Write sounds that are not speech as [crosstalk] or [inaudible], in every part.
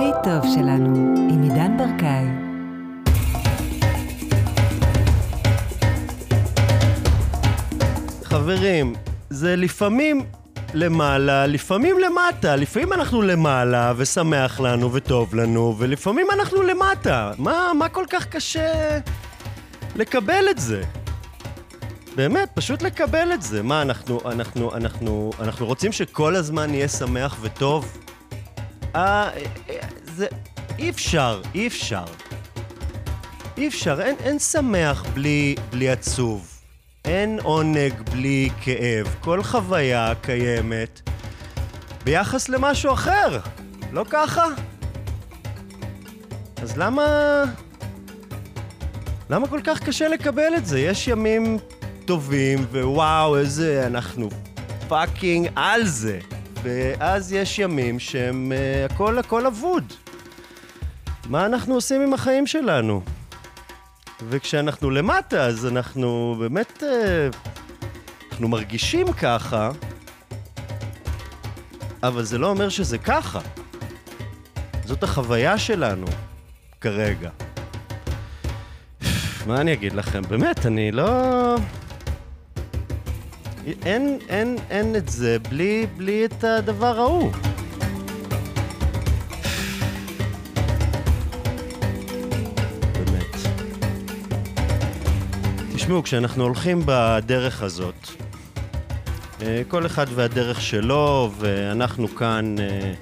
הכי טוב שלנו, עם עידן ברקאי. חברים, זה לפעמים למעלה, לפעמים למטה. לפעמים אנחנו למעלה ושמח לנו וטוב לנו, ולפעמים אנחנו למטה. מה, מה כל כך קשה לקבל את זה? באמת, פשוט לקבל את זה. מה, אנחנו, אנחנו, אנחנו, אנחנו רוצים שכל הזמן יהיה שמח וטוב? אה, זה... אי אפשר, אי אפשר. אי אפשר, אין, אין שמח בלי, בלי עצוב. אין עונג בלי כאב. כל חוויה קיימת ביחס למשהו אחר. לא ככה? אז למה... למה כל כך קשה לקבל את זה? יש ימים טובים, ווואו, איזה... אנחנו פאקינג על זה. ואז יש ימים שהם... uh, הכל הכל אבוד. מה אנחנו עושים עם החיים שלנו? וכשאנחנו למטה, אז אנחנו באמת... uh, אנחנו מרגישים ככה, אבל זה לא אומר שזה ככה. זאת החוויה שלנו כרגע. מה אני אגיד לכם? באמת, אני לא... אין, אין, אין את זה בלי, בלי את הדבר ההוא. תשמעו, כשאנחנו הולכים בדרך הזאת, אה, כל אחד והדרך שלו, ואנחנו כאן אה,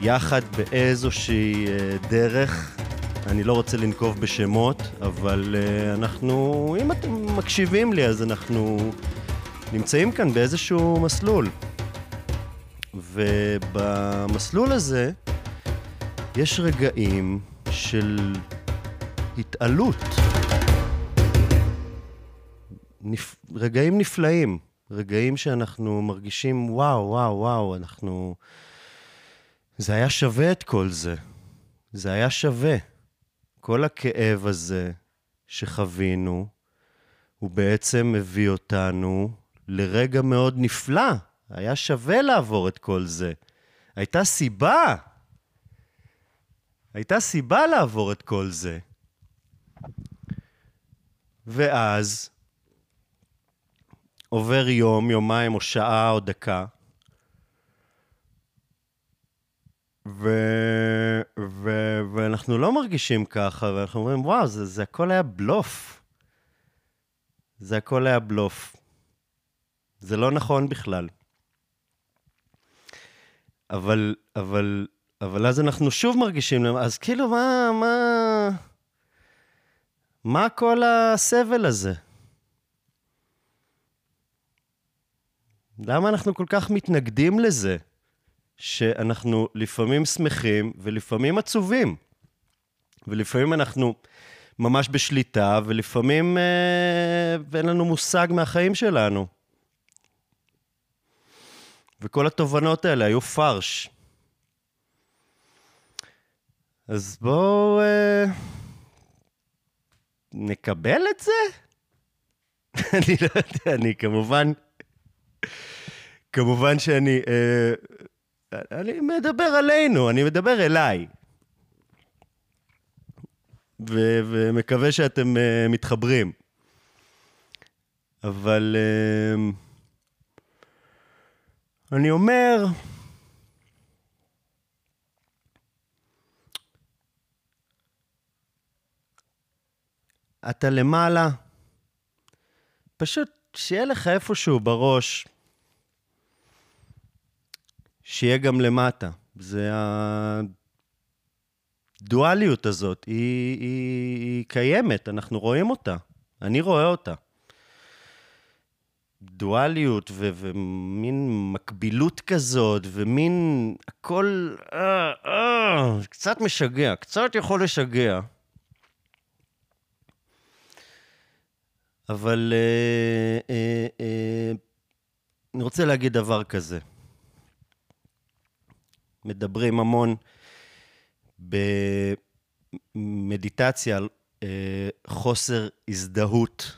יחד באיזושהי אה, דרך. אני לא רוצה לנקוב בשמות, אבל אנחנו, אם אתם מקשיבים לי, אז אנחנו נמצאים כאן באיזשהו מסלול. ובמסלול הזה יש רגעים של התעלות. נפ... רגעים נפלאים, רגעים שאנחנו מרגישים, וואו, וואו, וואו, אנחנו... זה היה שווה את כל זה. זה היה שווה. כל הכאב הזה שחווינו, הוא בעצם מביא אותנו לרגע מאוד נפלא. היה שווה לעבור את כל זה. הייתה סיבה. הייתה סיבה לעבור את כל זה. ואז עובר יום, יומיים או שעה או דקה, ו... ו... ואנחנו לא מרגישים ככה, ואנחנו אומרים, וואו, זה, זה הכל היה בלוף. זה הכל היה בלוף. זה לא נכון בכלל. אבל, אבל, אבל אז אנחנו שוב מרגישים, אז כאילו, מה, מה, מה כל הסבל הזה? למה אנחנו כל כך מתנגדים לזה? שאנחנו לפעמים שמחים ולפעמים עצובים. ולפעמים אנחנו ממש בשליטה, ולפעמים אה, אין לנו מושג מהחיים שלנו. וכל התובנות האלה היו פרש. אז בואו אה, נקבל את זה? [laughs] אני לא יודע, אני כמובן, כמובן שאני, אה, אני מדבר עלינו, אני מדבר אליי. ו- ומקווה שאתם uh, מתחברים. אבל uh, אני אומר, אתה למעלה, פשוט שיהיה לך איפשהו בראש, שיהיה גם למטה. זה הדואליות הזאת, היא, היא, היא קיימת, אנחנו רואים אותה. אני רואה אותה. דואליות ו- ומין מקבילות כזאת, ומין הכל אה, אה, קצת משגע, קצת יכול לשגע. אבל אה, אה, אה, אני רוצה להגיד דבר כזה. מדברים המון במדיטציה על אה, חוסר הזדהות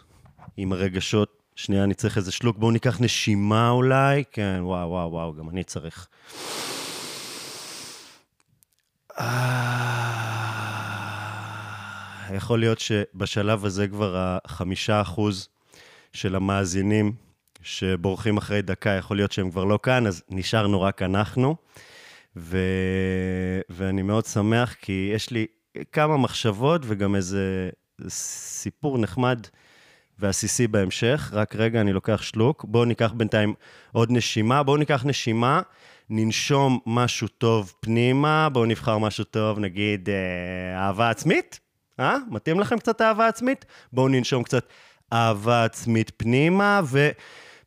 עם הרגשות שנייה, אני צריך איזה שלוק. בואו ניקח נשימה אולי. כן, וואו, וואו, וואו, גם אני צריך. אה, יכול להיות שבשלב הזה כבר החמישה אחוז של המאזינים שבורחים אחרי דקה, יכול להיות שהם כבר לא כאן, אז נשארנו רק אנחנו. ו... ואני מאוד שמח, כי יש לי כמה מחשבות וגם איזה סיפור נחמד ועסיסי בהמשך. רק רגע, אני לוקח שלוק. בואו ניקח בינתיים עוד נשימה. בואו ניקח נשימה, ננשום משהו טוב פנימה, בואו נבחר משהו טוב, נגיד אה, אהבה עצמית. אה? מתאים לכם קצת אהבה עצמית? בואו ננשום קצת אהבה עצמית פנימה,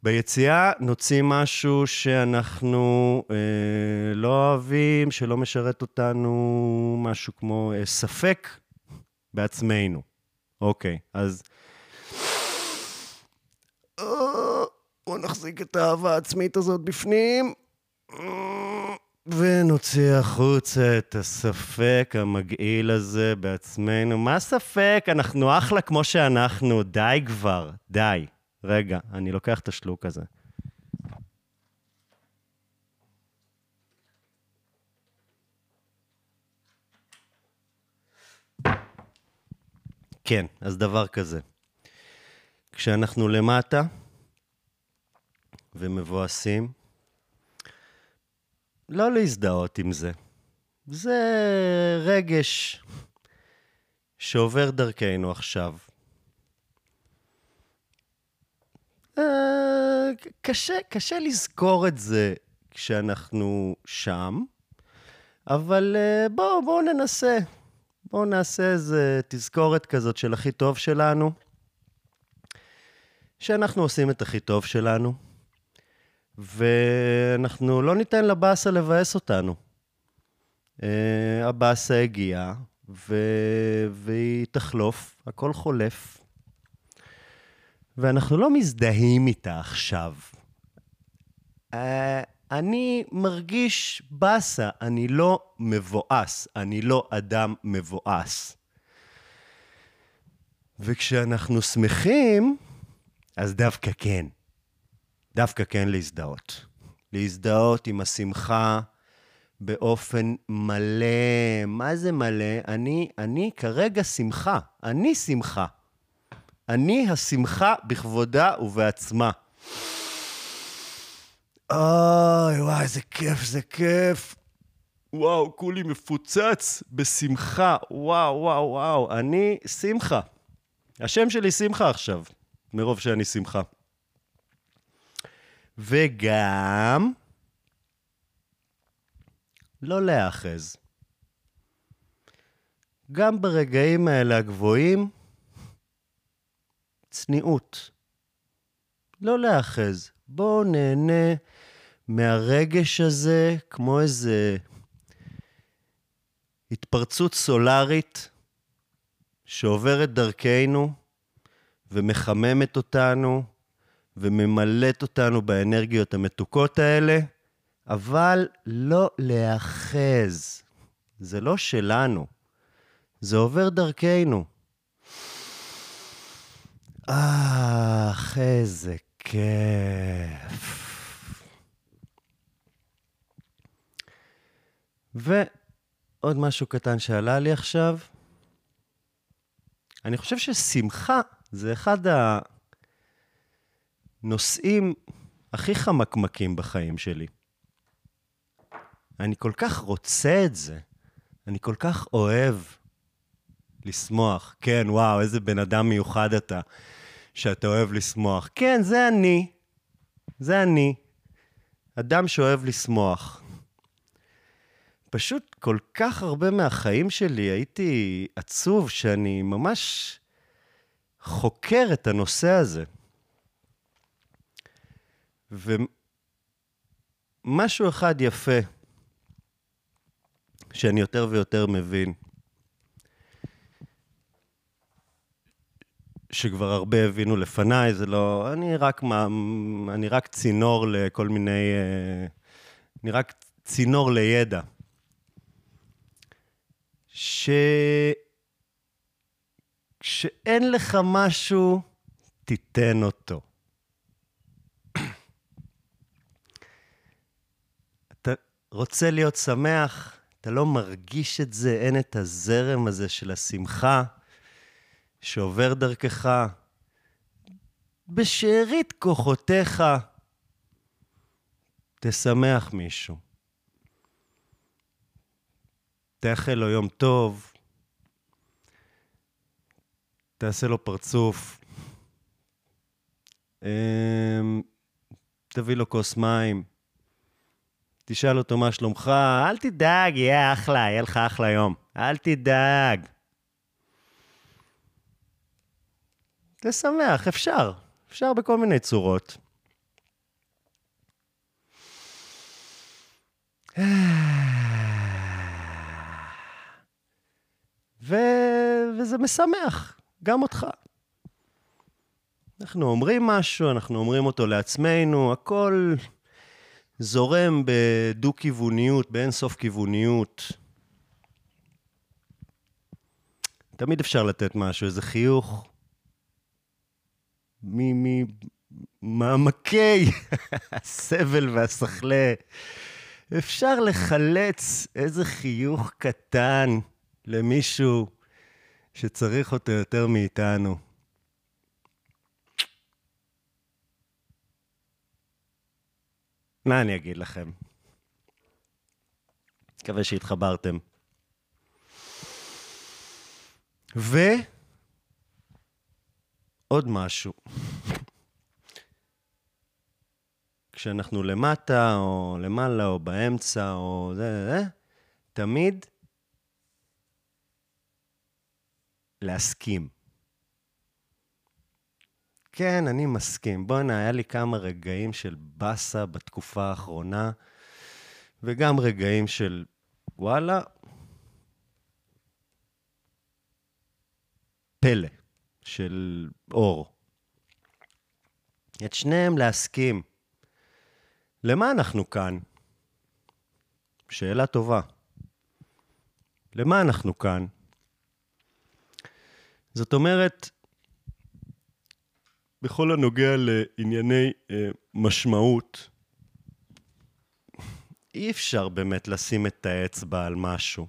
וביציאה נוציא משהו שאנחנו אה, לא אוהבים, שלא משרת אותנו, משהו כמו אה, ספק בעצמנו. אוקיי, אז... אה, בואו נחזיק את האהבה העצמית הזאת בפנים. ונוציא החוצה את הספק המגעיל הזה בעצמנו. מה ספק? אנחנו אחלה כמו שאנחנו. די כבר, די. רגע, אני לוקח את השלוק הזה. כן, אז דבר כזה. כשאנחנו למטה ומבואסים, לא להזדהות עם זה. זה רגש שעובר דרכנו עכשיו. אה, קשה, קשה לזכור את זה כשאנחנו שם, אבל אה, בואו בוא ננסה. בואו נעשה איזה תזכורת כזאת של הכי טוב שלנו, שאנחנו עושים את הכי טוב שלנו. ואנחנו לא ניתן לבאסה לבאס אותנו. Uh, הבאסה הגיעה, ו... והיא תחלוף, הכל חולף. ואנחנו לא מזדהים איתה עכשיו. Uh, אני מרגיש באסה, אני לא מבואס, אני לא אדם מבואס. וכשאנחנו שמחים, אז דווקא כן. דווקא כן להזדהות. להזדהות עם השמחה באופן מלא. מה זה מלא? אני, אני כרגע שמחה. אני שמחה. אני השמחה בכבודה ובעצמה. אוי, וואי, איזה כיף, איזה כיף. וואו, כולי מפוצץ בשמחה. וואו, וואו, וואו. אני שמחה. השם שלי שמחה עכשיו, מרוב שאני שמחה. וגם לא להאחז. גם ברגעים האלה הגבוהים, צניעות. לא להאחז. בואו נהנה מהרגש הזה כמו איזה התפרצות סולארית שעוברת דרכנו ומחממת אותנו וממלאת אותנו באנרגיות המתוקות האלה, אבל לא להאחז. זה לא שלנו, זה עובר דרכנו. אך, איזה כיף. ועוד משהו קטן שעלה לי עכשיו, אני חושב ששמחה זה אחד. הנושאים הכי חמקמקים בחיים שלי. אני כל כך רוצה את זה, אני כל כך אוהב לשמוח. כן, וואו, איזה בן אדם מיוחד אתה, שאתה אוהב לשמוח. כן, זה אני. זה אני. אדם שאוהב לשמוח. פשוט כל כך הרבה מהחיים שלי הייתי עצוב שאני ממש חוקר את הנושא הזה. ומשהו אחד יפה, שאני יותר ויותר מבין, שכבר הרבה הבינו לפניי, זה לא... אני רק, אני רק צינור לכל מיני... אה, אני רק צינור לידע. ש... כשאין לך משהו, תיתן אותו. רוצה להיות שמח, אתה לא מרגיש את זה, אין את הזרם הזה של השמחה שעובר דרכך. בשארית כוחותיך, תשמח מישהו. תאחל לו יום טוב, תעשה לו פרצוף, אמ, תביא לו כוס מים, תשאל אותו מה שלומך, אל תדאג, יהיה אחלה, יהיה לך אחלה יום. אל תדאג. תשמח, אפשר. אפשר בכל מיני צורות. ו... וזה משמח, גם אותך. אנחנו אומרים משהו, אנחנו אומרים אותו לעצמנו, הכל זורם בדו-כיווניות, באינסוף כיווניות. תמיד אפשר לתת משהו, איזה חיוך ממעמקי הסבל והסחלה. אפשר לחלץ איזה חיוך קטן למישהו שצריך אותו יותר מאיתנו. מה אני אגיד לכם? מקווה שהתחברתם. ועוד משהו. כשאנחנו למטה, או למעלה, או באמצע, או זה, זה, תמיד להסכים. כן, אני מסכים. בואנה, היה לי כמה רגעים של באסה בתקופה האחרונה, וגם רגעים של וואלה, פלא של אור. את שניהם להסכים. למה אנחנו כאן? שאלה טובה. למה אנחנו כאן? זאת אומרת, בכל הנוגע לענייני אה, משמעות, אי אפשר באמת לשים את האצבע על משהו.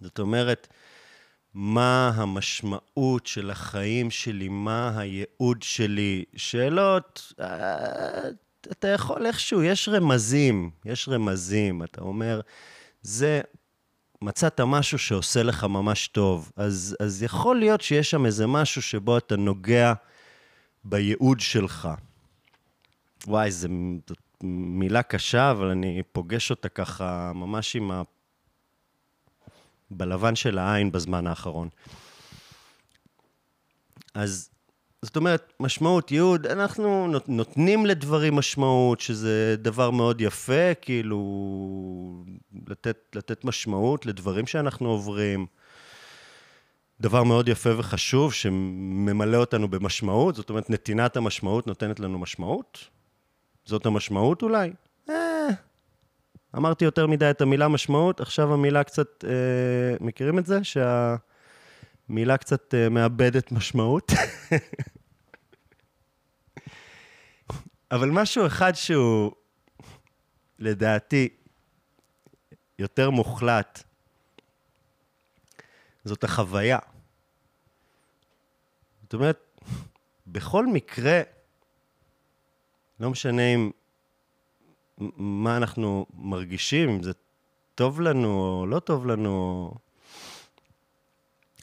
זאת אומרת, מה המשמעות של החיים שלי, מה הייעוד שלי, שאלות, אה, אתה יכול איכשהו, יש רמזים, יש רמזים, אתה אומר, זה מצאת משהו שעושה לך ממש טוב, אז, אז יכול להיות שיש שם איזה משהו שבו אתה נוגע בייעוד שלך. וואי, זו מילה קשה, אבל אני פוגש אותה ככה ממש עם ה... בלבן של העין בזמן האחרון. אז זאת אומרת, משמעות, ייעוד, אנחנו נותנים לדברים משמעות, שזה דבר מאוד יפה, כאילו, לתת, לתת משמעות לדברים שאנחנו עוברים. דבר מאוד יפה וחשוב, שממלא אותנו במשמעות, זאת אומרת, נתינת המשמעות נותנת לנו משמעות. זאת המשמעות אולי? אה, אמרתי יותר מדי את המילה משמעות, עכשיו המילה קצת, אה, מכירים את זה? שה... מילה קצת uh, מאבדת משמעות. [laughs] אבל משהו אחד שהוא, לדעתי, יותר מוחלט, זאת החוויה. זאת אומרת, בכל מקרה, לא משנה אם מה אנחנו מרגישים, אם זה טוב לנו או לא טוב לנו,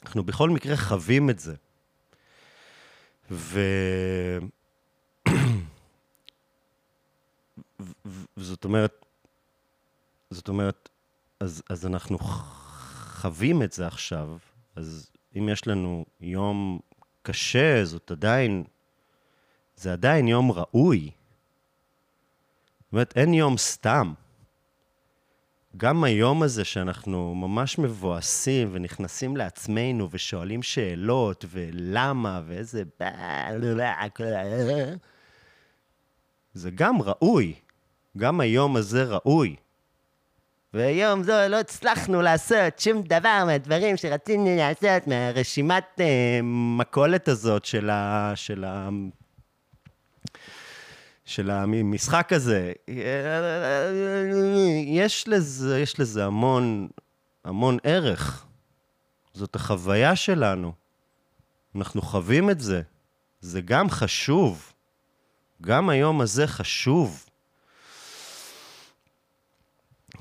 אנחנו בכל מקרה חווים את זה. ו... וזאת אומרת, זאת אומרת, אז, אז אנחנו חווים את זה עכשיו, אז אם יש לנו יום קשה, זאת עדיין, זה עדיין יום ראוי. זאת אומרת, אין יום סתם. גם היום הזה שאנחנו ממש מבואסים ונכנסים לעצמנו ושואלים שאלות ולמה ואיזה... זה גם ראוי. גם היום הזה ראוי. והיום זו לא הצלחנו לעשות שום דבר מהדברים שרצינו לעשות מהרשימת uh, מכולת הזאת של ה... של. של המשחק הזה. יש לזה, יש לזה המון, המון ערך. זאת החוויה שלנו. אנחנו חווים את זה. זה גם חשוב. גם היום הזה חשוב.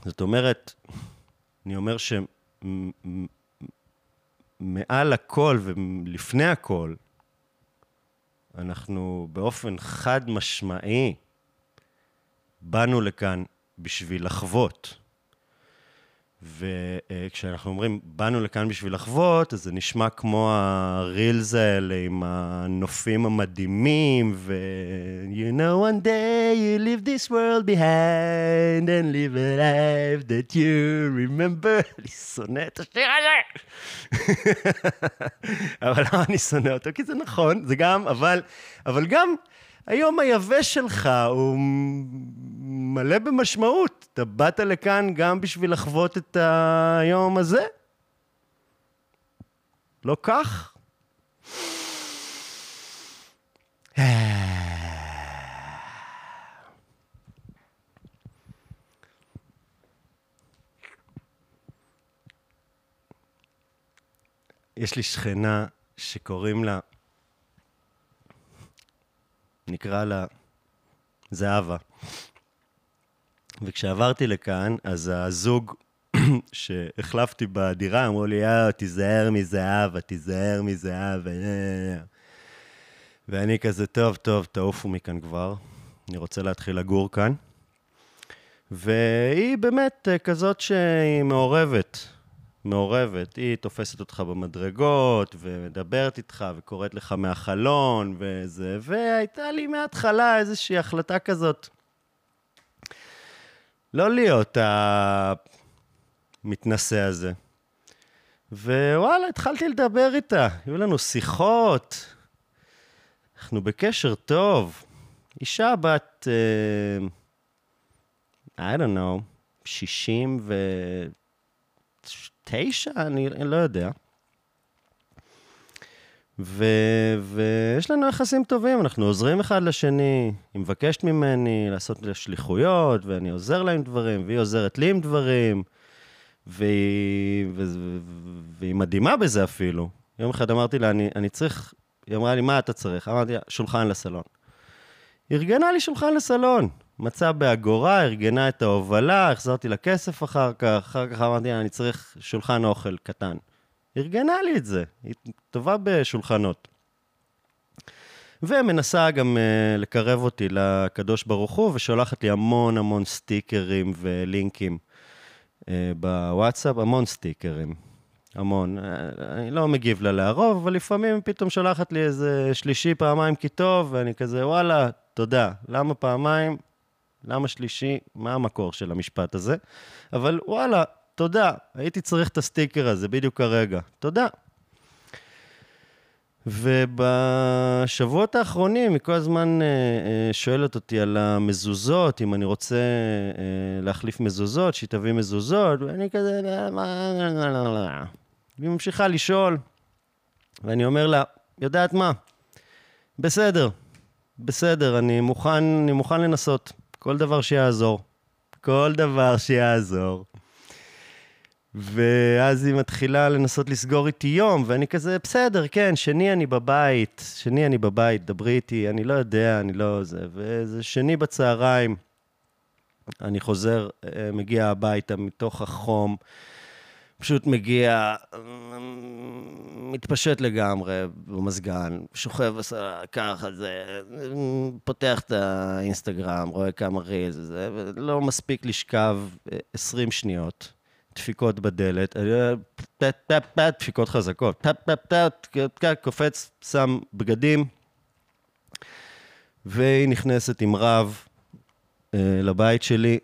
זאת אומרת, אני אומר שמעל הכל ולפני הכל, אנחנו באופן חד משמעי באנו לכאן בשביל לחוות. וכשאנחנו אומרים, באנו לכאן בשביל לחוות, אז זה נשמע כמו הרילס האלה עם הנופים המדהימים, ו... You know one day you leave this world behind and live a life that you remember. [laughs] אני שונא את השיר הזה. [laughs] אבל למה אני שונא אותו? כי זה נכון, זה גם, אבל, אבל גם... היום היבש שלך הוא מלא במשמעות. אתה באת לכאן גם בשביל לחוות את היום הזה? לא כך? יש לי שכנה שקוראים לה נקרא לה זהבה. וכשעברתי לכאן, אז הזוג [clears throat] שהחלפתי בדירה, אמרו לי, יאו, תיזהר מזהבה, תיזהר מזהבה. ואני כזה, טוב, טוב, תעופו מכאן כבר, אני רוצה להתחיל לגור כאן. והיא באמת כזאת שהיא מעורבת. מעורבת. היא תופסת אותך במדרגות, ומדברת איתך, וקוראת לך מהחלון, וזה, והייתה לי מההתחלה איזושהי החלטה כזאת. לא להיות המתנשא הזה. ווואלה, התחלתי לדבר איתה. היו לנו שיחות, אנחנו בקשר טוב. אישה בת, uh, I don't know, 60 ו... תשע? אני, אני לא יודע. ו, ויש לנו יחסים טובים, אנחנו עוזרים אחד לשני, היא מבקשת ממני לעשות שליחויות, ואני עוזר לה עם דברים, והיא עוזרת לי עם דברים, והיא, ו, והיא מדהימה בזה אפילו. יום אחד אמרתי לה, אני, אני צריך, היא אמרה לי, מה אתה צריך? אמרתי לה, שולחן לסלון. ארגנה לי שולחן לסלון. מצאה באגורה, ארגנה את ההובלה, החזרתי לה כסף אחר כך, אחר כך אמרתי לה, אני צריך שולחן אוכל קטן. ארגנה לי את זה, היא טובה בשולחנות. ומנסה גם uh, לקרב אותי לקדוש ברוך הוא, ושולחת לי המון המון סטיקרים ולינקים uh, בוואטסאפ, המון סטיקרים. המון. אני לא מגיב לה לרוב, אבל לפעמים פתאום שולחת לי איזה שלישי פעמיים כי טוב, ואני כזה, וואלה, תודה. למה פעמיים? למה שלישי? מה המקור של המשפט הזה? אבל וואלה, תודה, הייתי צריך את הסטיקר הזה בדיוק כרגע. תודה. ובשבועות האחרונים היא כל הזמן אה, אה, שואלת אותי על המזוזות, אם אני רוצה אה, להחליף מזוזות, שהיא תביא מזוזות, ואני כזה, מה... והיא ממשיכה לשאול, ואני אומר לה, יודעת מה? בסדר, בסדר, אני מוכן, אני מוכן לנסות. כל דבר שיעזור. כל דבר שיעזור. ואז היא מתחילה לנסות לסגור איתי יום, ואני כזה, בסדר, כן, שני אני בבית, שני אני בבית, דברי איתי, אני לא יודע, אני לא זה. וזה שני בצהריים, אני חוזר, אה, מגיע הביתה מתוך החום. פשוט מגיע, מתפשט לגמרי במזגן, שוכב ככה, זה, פותח את האינסטגרם, רואה כמה רילס וזה, ולא מספיק לשכב 20 שניות. דפיקות בדלת, טט, דפיקות חזקות, קופץ, שם בגדים, והיא נכנסת עם רב לבית שלי,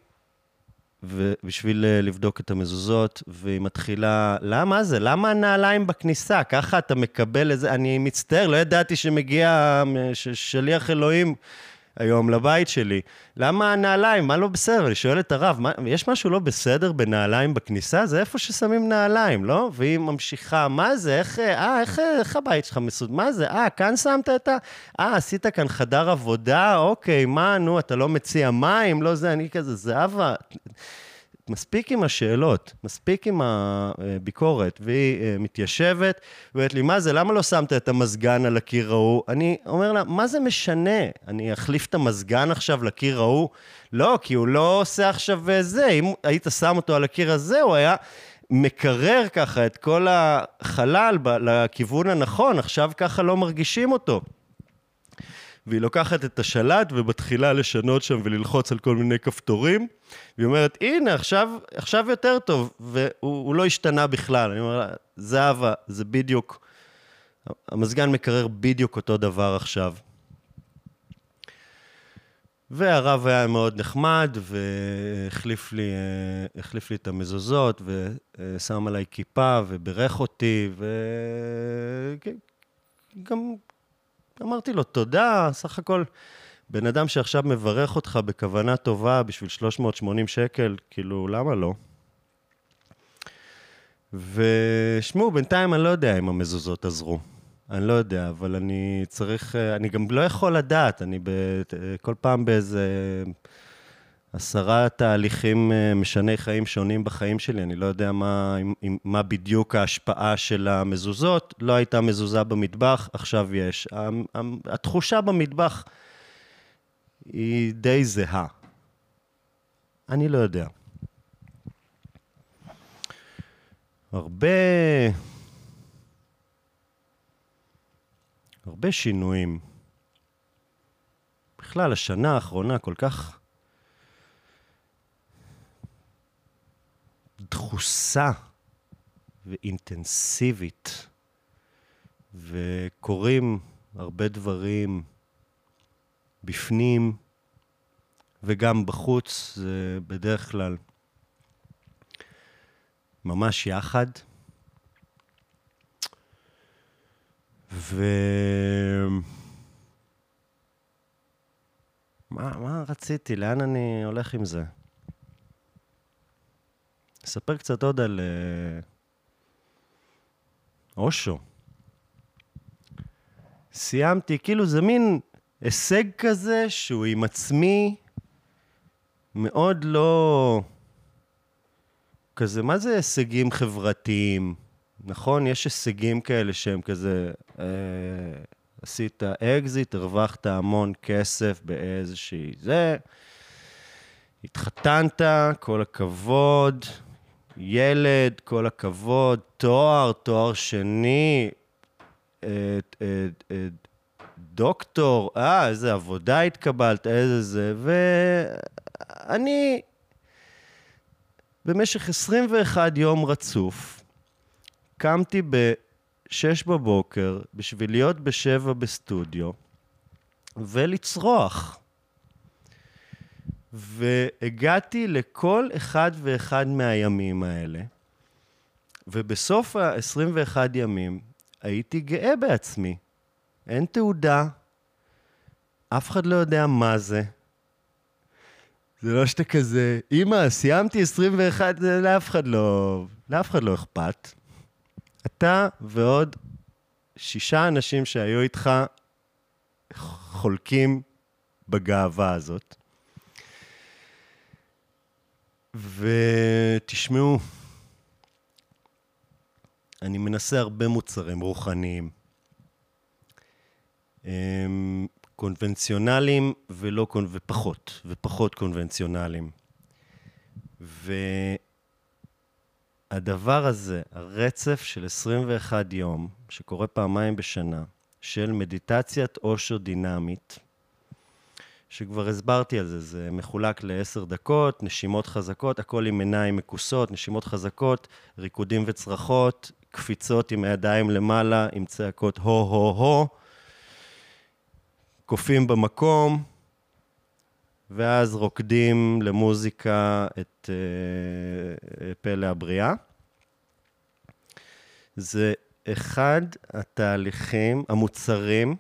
ובשביל אה, לבדוק את המזוזות, והיא מתחילה, למה זה? למה הנעליים בכניסה? ככה אתה מקבל איזה, אני מצטער, לא ידעתי שמגיע שליח אלוהים. היום לבית שלי. למה הנעליים? מה לא בסדר? אני שואל את הרב, מה, יש משהו לא בסדר בנעליים בכניסה? זה איפה ששמים נעליים, לא? והיא ממשיכה, מה זה? איך, אה, איך, איך הבית שלך מסוד? מה זה? אה, כאן שמת את ה... אה, עשית כאן חדר עבודה? אוקיי, מה, נו, אתה לא מציע מים? לא זה, אני כזה, זהבה... מספיק עם השאלות, מספיק עם הביקורת, והיא אה, מתיישבת, ואומרת לי, מה זה, למה לא שמת את המזגן על הקיר ההוא? אני אומר לה, מה זה משנה? אני אחליף את המזגן עכשיו לקיר ההוא? לא, כי הוא לא עושה עכשיו אה, זה, אם היית שם אותו על הקיר הזה, הוא היה... מקרר ככה את כל החלל לכיוון הנכון, עכשיו ככה לא מרגישים אותו. והיא לוקחת את השלט ומתחילה לשנות שם וללחוץ על כל מיני כפתורים, והיא אומרת, הנה, עכשיו, עכשיו יותר טוב, והוא לא השתנה בכלל. אני אומר לה, זהבה, זה בדיוק, המזגן מקרר בדיוק אותו דבר עכשיו. והרב היה מאוד נחמד, והחליף לי, לי את המזוזות, ושם עליי כיפה, וברך אותי, וגם אמרתי לו, תודה, סך הכל, בן אדם שעכשיו מברך אותך בכוונה טובה בשביל 380 שקל, כאילו, למה לא? ושמעו, בינתיים אני לא יודע אם המזוזות עזרו. אני לא יודע, אבל אני צריך, אני גם לא יכול לדעת, אני ב, כל פעם באיזה עשרה תהליכים אה, משני חיים שונים בחיים שלי, אני לא יודע מה, מה בדיוק ההשפעה של המזוזות. לא הייתה מזוזה במטבח, עכשיו יש. התחושה במטבח היא די זהה. אני לא יודע. הרבה... הרבה שינויים. בכלל, השנה האחרונה כל כך דחוסה ואינטנסיבית, וקורים הרבה דברים בפנים וגם בחוץ, זה בדרך כלל ממש יחד. ו... מה, מה רציתי? לאן אני הולך עם זה? אספר קצת עוד על uh, אושו. סיימתי, כאילו זה מין הישג כזה שהוא עם עצמי מאוד לא... כזה, מה זה הישגים חברתיים? נכון? יש הישגים כאלה שהם כזה, אה, עשית אקזיט, הרווחת המון כסף באיזושהי זה, התחתנת, כל הכבוד, ילד, כל הכבוד, תואר, תואר שני, את, את, את, דוקטור, אה, איזה עבודה התקבלת, איזה זה, ואני במשך 21 יום רצוף, קמתי ב-6 בבוקר בשביל להיות ב-7 בסטודיו ולצרוח. והגעתי לכל אחד ואחד מהימים האלה, ובסוף ה-21 ימים הייתי גאה בעצמי. אין תעודה, אף אחד לא יודע מה זה. זה לא שאתה כזה, אמא, סיימתי 21, זה לאף אחד לא, לאף אחד לא אכפת. אתה ועוד שישה אנשים שהיו איתך חולקים בגאווה הזאת. ותשמעו, אני מנסה הרבה מוצרים רוחניים. קונבנציונליים ולא, ופחות, ופחות קונבנציונליים. והדבר הזה, הרצף של 21 יום, שקורה פעמיים בשנה, של מדיטציית אושר דינמית, שכבר הסברתי על זה, זה מחולק לעשר דקות, נשימות חזקות, הכל עם עיניים מכוסות, נשימות חזקות, ריקודים וצרחות, קפיצות עם הידיים למעלה, עם צעקות הו-הו-הו, קופים במקום, ואז רוקדים למוזיקה את uh, פלא הבריאה. זה אחד התהליכים, המוצרים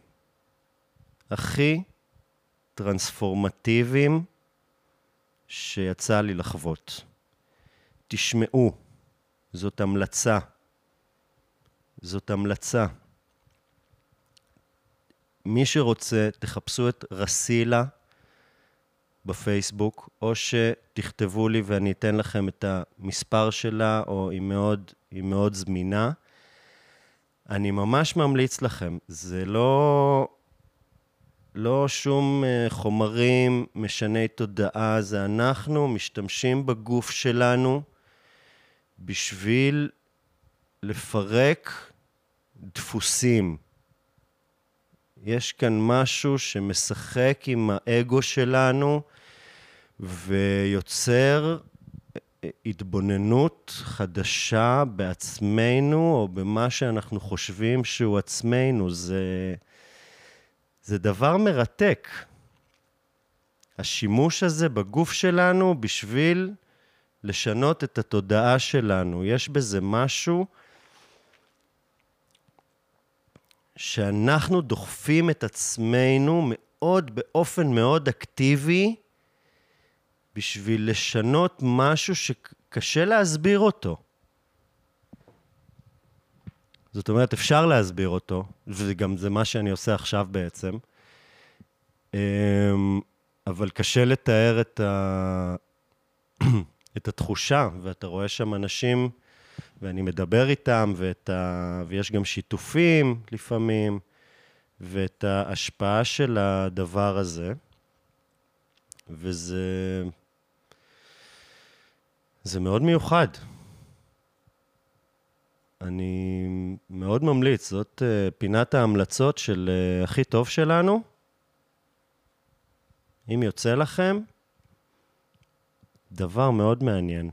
הכי טרנספורמטיביים שיצא לי לחוות. תשמעו, זאת המלצה. זאת המלצה. מי שרוצה, תחפשו את רסילה בפייסבוק, או שתכתבו לי ואני אתן לכם את המספר שלה, או היא מאוד, היא מאוד זמינה. אני ממש ממליץ לכם, זה לא, לא שום אה, חומרים משני תודעה, זה אנחנו משתמשים בגוף שלנו בשביל לפרק דפוסים. יש כאן משהו שמשחק עם האגו שלנו ויוצר התבוננות חדשה בעצמנו או במה שאנחנו חושבים שהוא עצמנו. זה, זה דבר מרתק. השימוש הזה בגוף שלנו בשביל לשנות את התודעה שלנו. יש בזה משהו שאנחנו דוחפים את עצמנו מאוד, באופן מאוד אקטיבי, בשביל לשנות משהו שקשה להסביר אותו. זאת אומרת, אפשר להסביר אותו, וגם זה מה שאני עושה עכשיו בעצם, אמ, אבל קשה לתאר את, ה... את התחושה, ואתה רואה שם אנשים ואני מדבר איתם, ואת ה... ויש גם שיתופים לפעמים, ואת ההשפעה של הדבר הזה. וזה... זה מאוד מיוחד. אני מאוד ממליץ, זאת uh, פינת ההמלצות של uh, הכי טוב שלנו. אם יוצא לכם, דבר מאוד מעניין.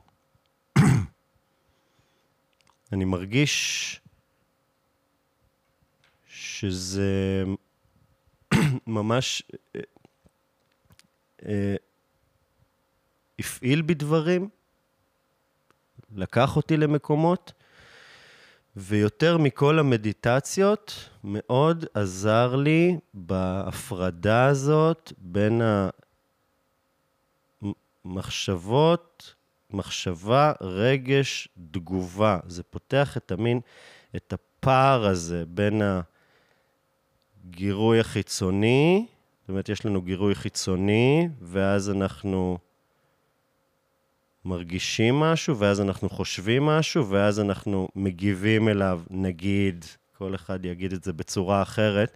[coughs] אני מרגיש שזה [coughs] ממש אה, אה, הפעיל בי דברים, לקח אותי למקומות, ויותר מכל המדיטציות, מאוד עזר לי בהפרדה הזאת בין המחשבות מחשבה, רגש, תגובה. זה פותח את המין, את הפער הזה בין הגירוי החיצוני, זאת אומרת, יש לנו גירוי חיצוני, ואז אנחנו מרגישים משהו, ואז אנחנו חושבים משהו, ואז אנחנו מגיבים אליו, נגיד, כל אחד יגיד את זה בצורה אחרת,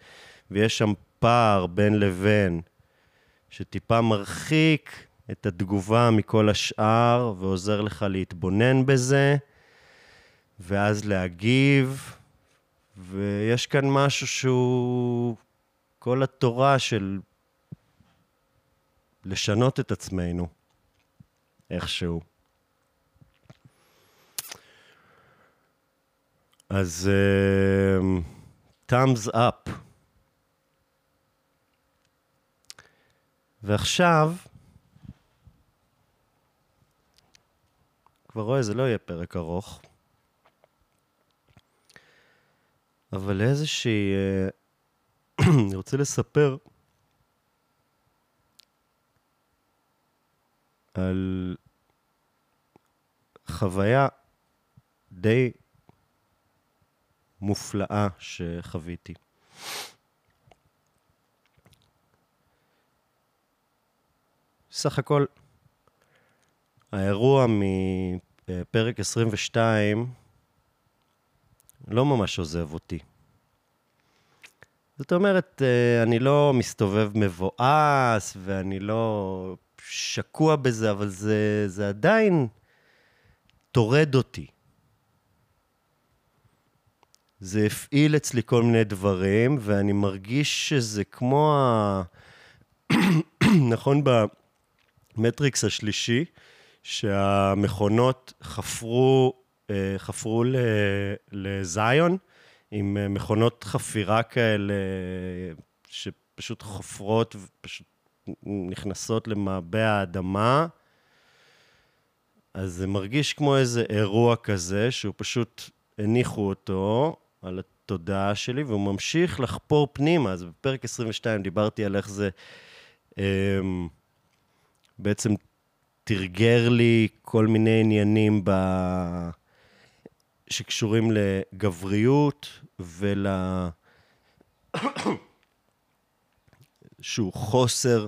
ויש שם פער בין לבין, שטיפה מרחיק את התגובה מכל השאר ועוזר לך להתבונן בזה, ואז להגיב, ויש כאן משהו שהוא כל התורה של לשנות את עצמנו איכשהו. אז uh, thumbs up. ועכשיו, כבר רואה, זה לא יהיה פרק ארוך. אבל איזושהי... אה, [clears throat] אני רוצה לספר על חוויה די מופלאה שחוויתי. סך הכל, האירוע מפרק 22 לא ממש עוזב אותי. זאת אומרת, אה, אני לא מסתובב מבואס ואני לא שקוע בזה, אבל זה, זה עדיין טורד אותי. זה הפעיל אצלי כל מיני דברים, ואני מרגיש שזה כמו ה... [coughs] נכון, במטריקס השלישי, שהמכונות חפרו, אה, חפרו לזיון עם אה, מכונות חפירה כאלה שפשוט חופרות ופשוט נכנסות למעבה האדמה. אז זה מרגיש כמו איזה אירוע כזה, שהוא פשוט הניחו אותו על התודעה שלי, והוא ממשיך לחפור פנימה. אז בפרק 22 דיברתי על איך זה אמ, בעצם תרגר לי כל מיני עניינים ב... שקשורים לגבריות ול... שהוא חוסר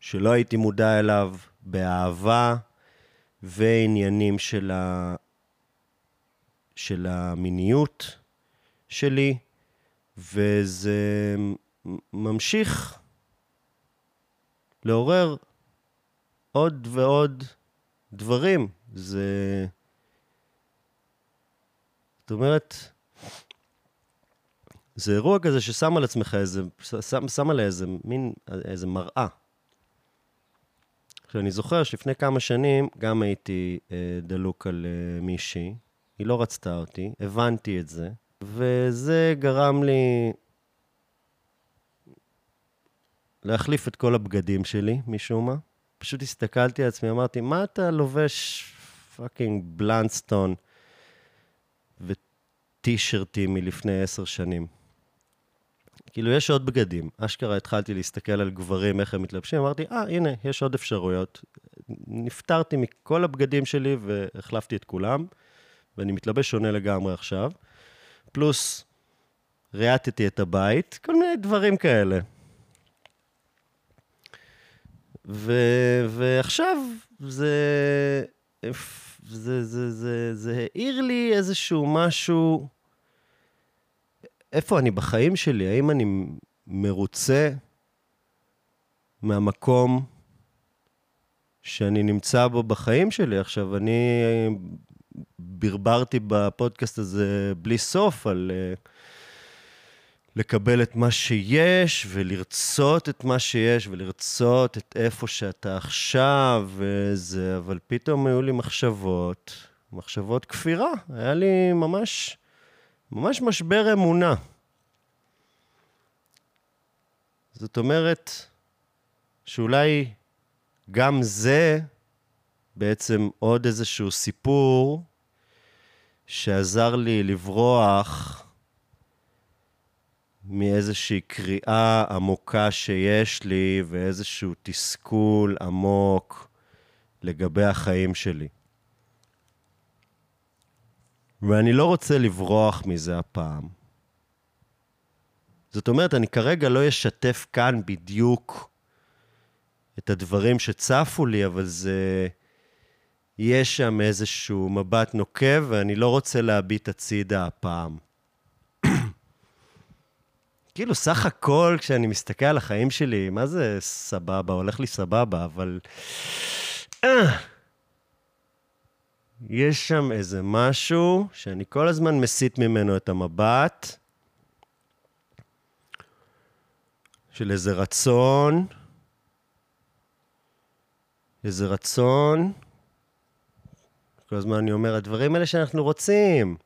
שלא הייתי מודע אליו באהבה ועניינים של, ה... של המיניות שלי, וזה ממשיך לעורר עוד ועוד דברים. זה... זאת אומרת, זה אירוע כזה ששם על עצמך איזה, שם, שם עליה איזה מין, איזה מראה. עכשיו, אני זוכר שלפני כמה שנים גם הייתי אה, דלוק על אה, מישהי, היא לא רצתה אותי, הבנתי את זה, וזה גרם לי להחליף את כל הבגדים שלי, משום מה. פשוט הסתכלתי על עצמי, אמרתי, מה אתה לובש פאקינג בלנסטון וטישרטים מלפני עשר שנים? כאילו, יש עוד בגדים. אשכרה התחלתי להסתכל על גברים, איך הם מתלבשים, אמרתי, אה, ah, הנה, יש עוד אפשרויות. נפטרתי מכל הבגדים שלי והחלפתי את כולם, ואני מתלבש שונה לגמרי עכשיו. פלוס, ריאטתי את הבית, כל מיני דברים כאלה. ו, ועכשיו זה, זה, זה, זה, זה העיר לי איזשהו משהו, איפה אני בחיים שלי? האם אני מרוצה מהמקום שאני נמצא בו בחיים שלי? עכשיו, אני ברברתי בפודקאסט הזה בלי סוף על... Uh, לקבל את מה שיש, ולרצות את מה שיש, ולרצות את איפה שאתה עכשיו, וזה, אבל פתאום היו לי מחשבות, מחשבות כפירה. היה לי ממש, ממש משבר אמונה. זאת אומרת, שאולי גם זה בעצם עוד איזשהו סיפור שעזר לי לברוח מאיזושהי קריאה עמוקה שיש לי ואיזשהו תסכול עמוק לגבי החיים שלי. ואני לא רוצה לברוח מזה הפעם. זאת אומרת, אני כרגע לא אשתף כאן בדיוק את הדברים שצפו לי, אבל זה... יש שם איזשהו מבט נוקב, ואני לא רוצה להביט הצידה הפעם. [clears throat] כאילו, סך הכל, כשאני מסתכל על החיים שלי, מה זה סבבה? הולך לי סבבה, אבל... [clears throat] יש שם איזה משהו שאני כל הזמן מסיט ממנו את המבט, של איזה רצון, איזה רצון. כל הזמן אני אומר, הדברים האלה שאנחנו רוצים,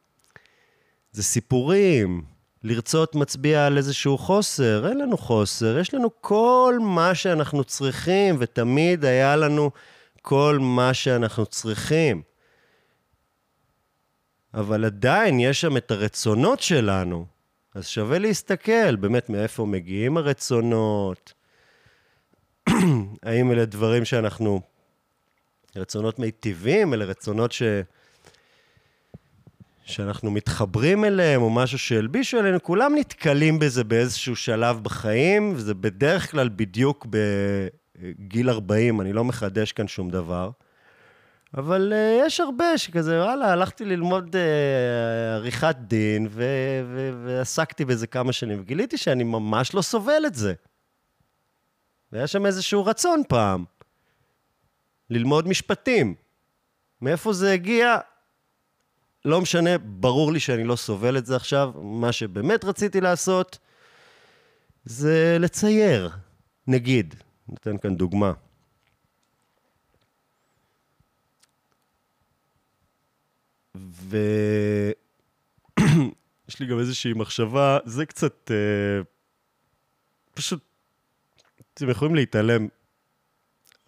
זה סיפורים. לרצות מצביע על איזשהו חוסר, אין לנו חוסר, יש לנו כל מה שאנחנו צריכים, ותמיד היה לנו כל מה שאנחנו צריכים. אבל עדיין יש שם את הרצונות שלנו, אז שווה להסתכל באמת מאיפה מגיעים הרצונות, [clears throat] האם אלה דברים שאנחנו, רצונות מיטיבים, אלה רצונות ש... שאנחנו מתחברים אליהם, או משהו שהלבישו עלינו, כולם נתקלים בזה באיזשהו שלב בחיים, וזה בדרך כלל בדיוק בגיל 40, אני לא מחדש כאן שום דבר. אבל uh, יש הרבה שכזה, וואלה, הלכתי ללמוד uh, עריכת דין, ו- ו- ועסקתי בזה כמה שנים, וגיליתי שאני ממש לא סובל את זה. והיה שם איזשהו רצון פעם ללמוד משפטים. מאיפה זה הגיע? לא משנה, ברור לי שאני לא סובל את זה עכשיו. מה שבאמת רציתי לעשות זה לצייר, נגיד. ניתן כאן דוגמה. ויש [clears throat] לי גם איזושהי מחשבה, זה קצת... אה, פשוט, אתם יכולים להתעלם,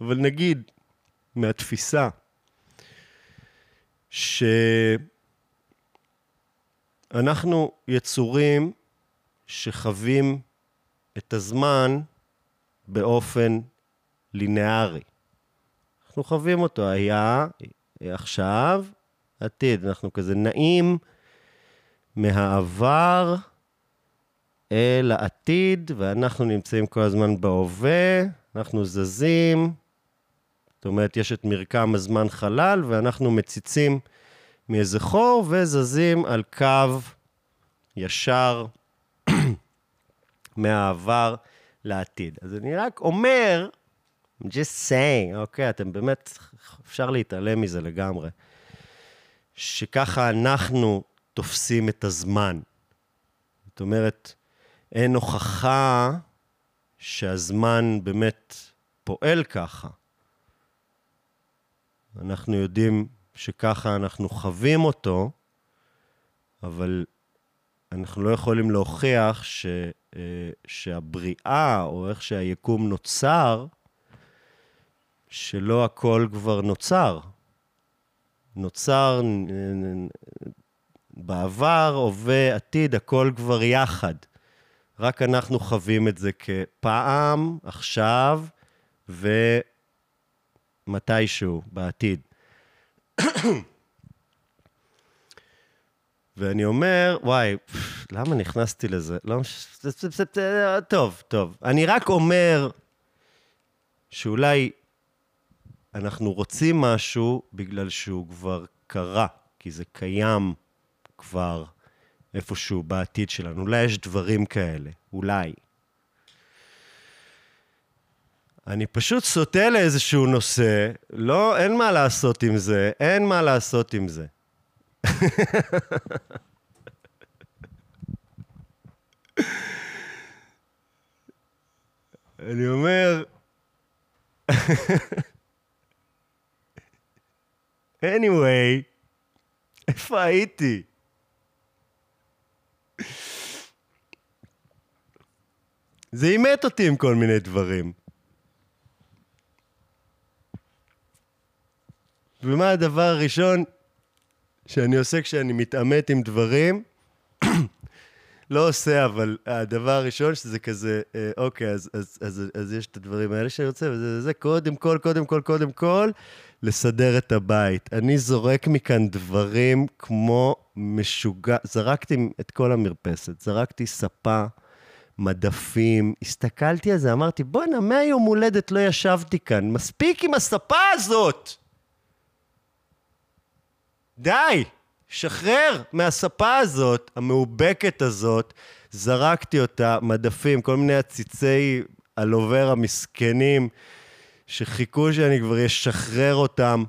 אבל נגיד, מהתפיסה ש... אנחנו יצורים שחווים את הזמן באופן לינארי. אנחנו חווים אותו, היה, עכשיו, עתיד. אנחנו כזה נעים מהעבר אל העתיד, ואנחנו נמצאים כל הזמן בהווה, אנחנו זזים, זאת אומרת, יש את מרקם הזמן חלל, ואנחנו מציצים מאיזה חור וזזים על קו ישר [clears throat] מהעבר לעתיד. אז אני רק אומר, I'm just saying, אוקיי, okay, אתם באמת, אפשר להתעלם מזה לגמרי, שככה אנחנו תופסים את הזמן. זאת אומרת, אין הוכחה שהזמן באמת פועל ככה. אנחנו יודעים שככה אנחנו חווים אותו, אבל אנחנו לא יכולים להוכיח ש, אה, שהבריאה, או איך שהיקום נוצר, שלא הכל כבר נוצר. נוצר בעבר, הווה, עתיד, הכל כבר יחד. רק אנחנו חווים את זה כפעם, עכשיו ומתישהו בעתיד. [coughs] ואני אומר, וואי, למה נכנסתי לזה? לא, טוב, טוב. אני רק אומר שאולי אנחנו רוצים משהו בגלל שהוא כבר קרה, כי זה קיים כבר איפשהו בעתיד שלנו. אולי יש דברים כאלה, אולי. אני פשוט סוטה לאיזשהו נושא, לא, אין מה לעשות עם זה, אין מה לעשות עם זה. [laughs] אני אומר, [laughs] anyway, איפה הייתי? זה אימת אותי עם כל מיני דברים. ומה הדבר הראשון שאני עושה כשאני מתעמת עם דברים? [coughs] לא עושה, אבל הדבר הראשון שזה כזה, אה, אוקיי, אז, אז, אז, אז יש את הדברים האלה שאני רוצה, וזה זה, קודם כל, קודם כל, קודם כל, לסדר את הבית. אני זורק מכאן דברים כמו משוגע, זרקתי את כל המרפסת, זרקתי ספה, מדפים, הסתכלתי על זה, אמרתי, בואנה, מהיום הולדת לא ישבתי כאן, מספיק עם הספה הזאת! די! שחרר מהספה הזאת, המאובקת הזאת, זרקתי אותה, מדפים, כל מיני עציצי הלובר המסכנים, שחיכו שאני כבר אשחרר אותם.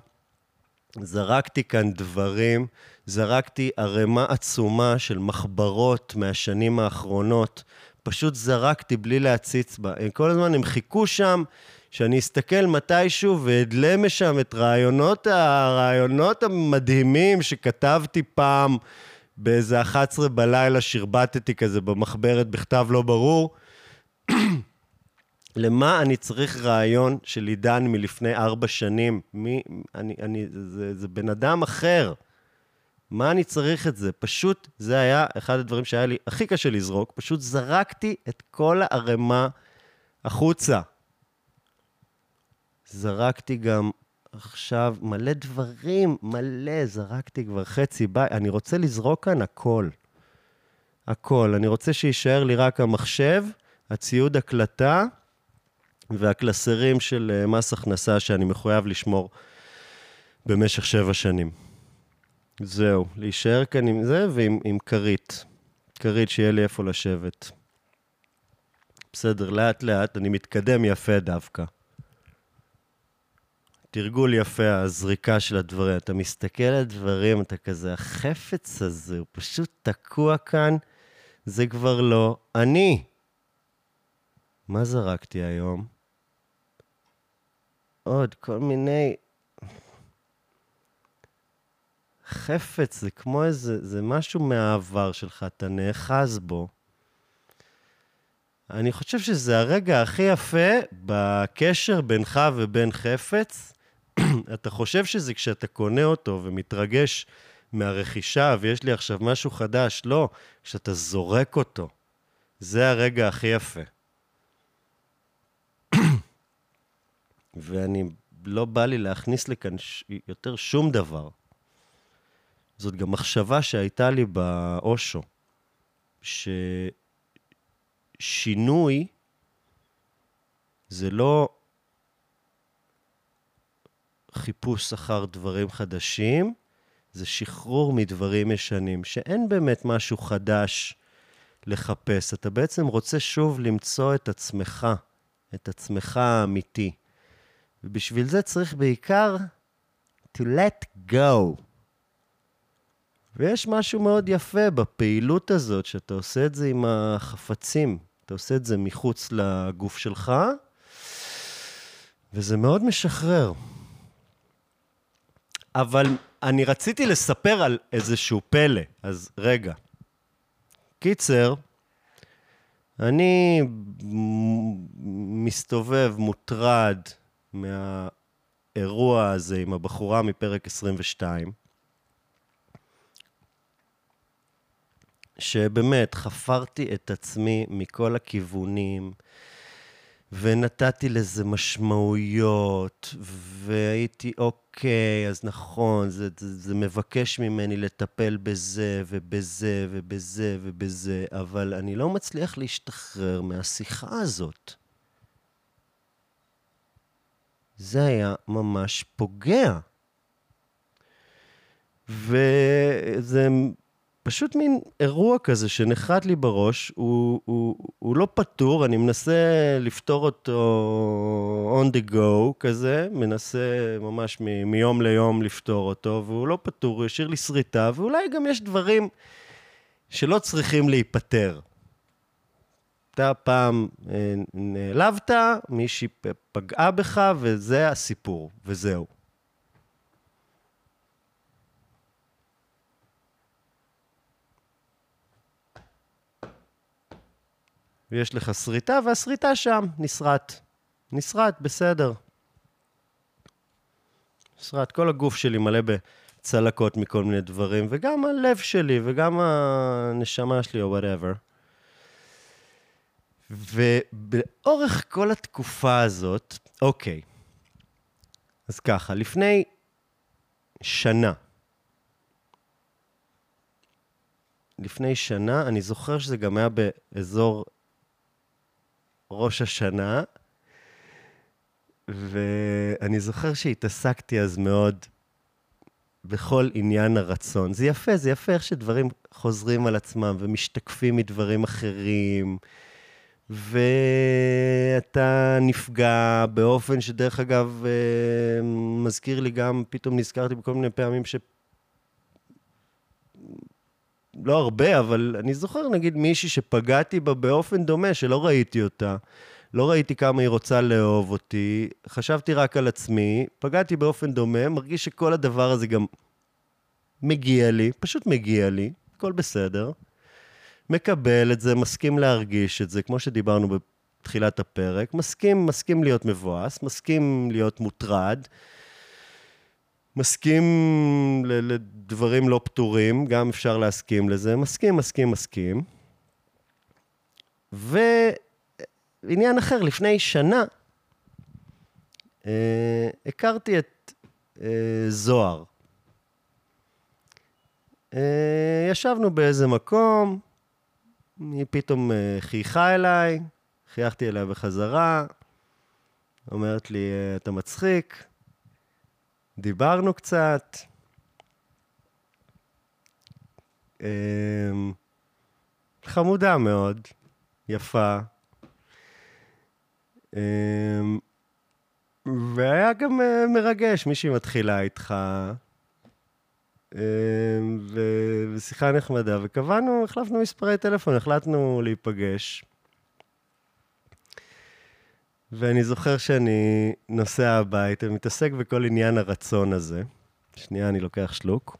זרקתי כאן דברים, זרקתי ערימה עצומה של מחברות מהשנים האחרונות. פשוט זרקתי בלי להציץ בה. כל הזמן הם חיכו שם שאני אסתכל מתישהו ואדלה משם את רעיונות, הרעיונות המדהימים שכתבתי פעם באיזה 11 בלילה, שרבטתי כזה במחברת בכתב לא ברור. למה אני צריך רעיון של עידן מלפני ארבע שנים? מי, אני, אני, זה, זה בן אדם אחר. מה אני צריך את זה? פשוט, זה היה אחד הדברים שהיה לי הכי קשה לזרוק, פשוט זרקתי את כל הערימה החוצה. זרקתי גם עכשיו מלא דברים, מלא, זרקתי כבר חצי ביי. אני רוצה לזרוק כאן הכל. הכל. אני רוצה שיישאר לי רק המחשב, הציוד הקלטה והקלסרים של אה, מס הכנסה שאני מחויב לשמור במשך שבע שנים. זהו, להישאר כאן עם זה ועם כרית. כרית שיהיה לי איפה לשבת. בסדר, לאט-לאט, אני מתקדם יפה דווקא. תרגול יפה, הזריקה של הדברים. אתה מסתכל על דברים, אתה כזה, החפץ הזה, הוא פשוט תקוע כאן, זה כבר לא אני. מה זרקתי היום? עוד כל מיני... חפץ, זה כמו איזה, זה משהו מהעבר שלך, אתה נאחז בו. אני חושב שזה הרגע הכי יפה בקשר בינך ובין חפץ, [clears throat] אתה חושב שזה כשאתה קונה אותו ומתרגש מהרכישה, ויש לי עכשיו משהו חדש, לא, כשאתה זורק אותו. זה הרגע הכי יפה. ואני, לא בא לי להכניס לכאן ש... יותר שום דבר. זאת גם מחשבה שהייתה לי באושו, ששינוי זה לא חיפוש אחר דברים חדשים, זה שחרור מדברים ישנים, שאין באמת משהו חדש לחפש. אתה בעצם רוצה שוב למצוא את עצמך, את עצמך האמיתי. ובשביל זה צריך בעיקר to let go. ויש משהו מאוד יפה בפעילות הזאת, שאתה עושה את זה עם החפצים. אתה עושה את זה מחוץ לגוף שלך, וזה מאוד משחרר. אבל אני רציתי לספר על איזשהו פלא, אז רגע. קיצר, אני מסתובב, מוטרד מהאירוע הזה עם הבחורה מפרק 22, שבאמת חפרתי את עצמי מכל הכיוונים, ונתתי לזה משמעויות, והייתי, אוקיי, אז נכון, זה, זה, זה מבקש ממני לטפל בזה ובזה ובזה ובזה, אבל אני לא מצליח להשתחרר מהשיחה הזאת. זה היה ממש פוגע. וזה פשוט מין אירוע כזה שנחת לי בראש, הוא, הוא, הוא לא פתור, אני מנסה לפתור אותו on the go כזה, מנסה ממש מ- מיום ליום לפתור אותו, והוא לא פתור, הוא השאיר לי שריטה, ואולי גם יש דברים שלא צריכים להיפתר. אתה פעם אה, נעלבת, מישהי פגעה בך, וזה הסיפור, וזהו. ויש לך שריטה, והשריטה שם, נסרט. נסרט, בסדר. נסרט. כל הגוף שלי מלא בצלקות מכל מיני דברים, וגם הלב שלי, וגם הנשמה שלי, או וואטאבר. ובאורך כל התקופה הזאת, אוקיי, אז ככה, לפני שנה, לפני שנה, אני זוכר שזה גם היה באזור ראש השנה, ואני זוכר שהתעסקתי אז מאוד בכל עניין הרצון. זה יפה, זה יפה איך שדברים חוזרים על עצמם ומשתקפים מדברים אחרים, ואתה נפגע באופן שדרך אגב אה, מזכיר לי גם, פתאום נזכרתי בכל מיני פעמים ש... לא הרבה, אבל אני זוכר נגיד מישהי שפגעתי בה באופן דומה, שלא ראיתי אותה. לא ראיתי כמה היא רוצה לאהוב אותי, חשבתי רק על עצמי, פגעתי באופן דומה, מרגיש שכל הדבר הזה גם מגיע לי, פשוט מגיע לי, הכל בסדר. מקבל את זה, מסכים להרגיש את זה, כמו שדיברנו בתחילת הפרק, מסכים, מסכים להיות מבואס, מסכים להיות מוטרד. מסכים לדברים לא פתורים, גם אפשר להסכים לזה, מסכים, מסכים, מסכים. ועניין אחר, לפני שנה אה, הכרתי את אה, זוהר. אה, ישבנו באיזה מקום, היא פתאום אה, חייכה אליי, חייכתי אליה בחזרה, אומרת לי, אה, אתה מצחיק. דיברנו קצת. אמ, חמודה מאוד, יפה. אמ, והיה גם אה, מרגש, מישהי מתחילה איתך, ושיחה נחמדה, וקבענו, החלפנו מספרי טלפון, החלטנו להיפגש. ואני זוכר שאני נוסע הביתה ומתעסק בכל עניין הרצון הזה. שנייה, אני לוקח שלוק.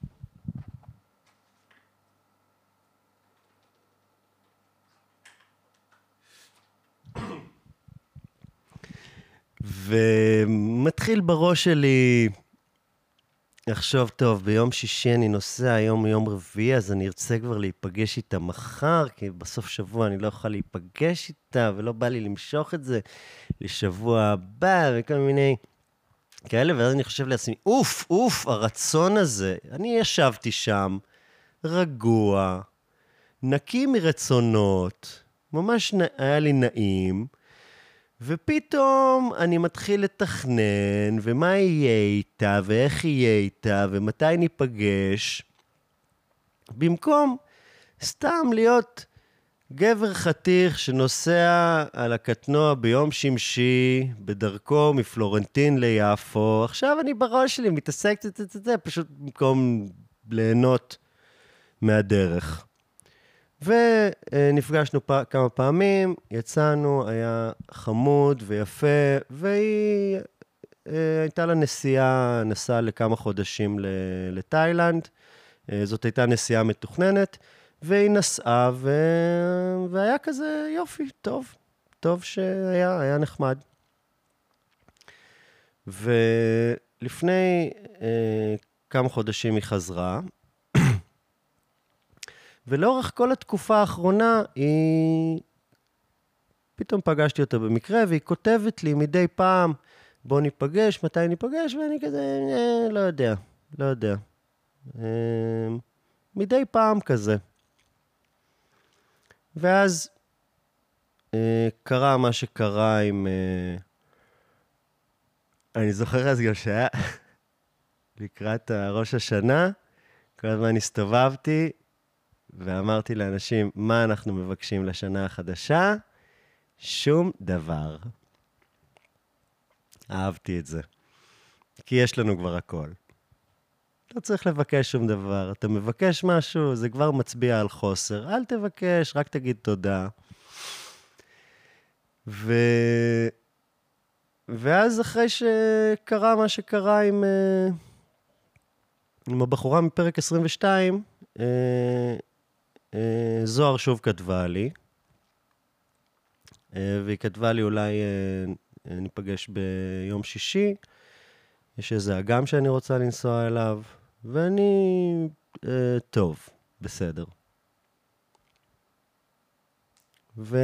ומתחיל בראש שלי לחשוב, טוב, ביום שישי אני נוסע, היום יום רביעי, אז אני ארצה כבר להיפגש איתה מחר, כי בסוף שבוע אני לא אוכל להיפגש איתה, ולא בא לי למשוך את זה לשבוע הבא, וכל מיני כאלה, ואז אני חושב לעצמי, אוף, אוף, הרצון הזה. אני ישבתי שם, רגוע, נקי מרצונות, ממש היה לי נעים. ופתאום אני מתחיל לתכנן, ומה יהיה איתה, ואיך יהיה איתה, ומתי ניפגש, במקום סתם להיות גבר חתיך שנוסע על הקטנוע ביום שמשי, בדרכו מפלורנטין ליפו. עכשיו אני בראש שלי מתעסק, פשוט במקום ליהנות מהדרך. ונפגשנו פ... כמה פעמים, יצאנו, היה חמוד ויפה, והיא, אה, הייתה לה נסיעה, נסעה לכמה חודשים לתאילנד. אה, זאת הייתה נסיעה מתוכננת, והיא נסעה, ו... והיה כזה יופי, טוב, טוב שהיה, היה נחמד. ולפני אה, כמה חודשים היא חזרה, ולאורך כל התקופה האחרונה, היא... פתאום פגשתי אותה במקרה, והיא כותבת לי מדי פעם, בוא ניפגש, מתי ניפגש, ואני כזה, אה, לא יודע, לא יודע. אה, מדי פעם כזה. ואז אה, קרה מה שקרה עם... אה, אני זוכר אז גם שהיה [laughs] לקראת ראש השנה, כל הזמן הסתובבתי ואמרתי לאנשים, מה אנחנו מבקשים לשנה החדשה? שום דבר. אהבתי את זה. כי יש לנו כבר הכל. לא צריך לבקש שום דבר. אתה מבקש משהו, זה כבר מצביע על חוסר. אל תבקש, רק תגיד תודה. ו... ואז אחרי שקרה מה שקרה עם, אה, עם הבחורה מפרק 22, אה, זוהר שוב כתבה לי, אה, והיא כתבה לי אולי אה, ניפגש ביום שישי, יש איזה אגם שאני רוצה לנסוע אליו, ואני, טוב, בסדר. ו...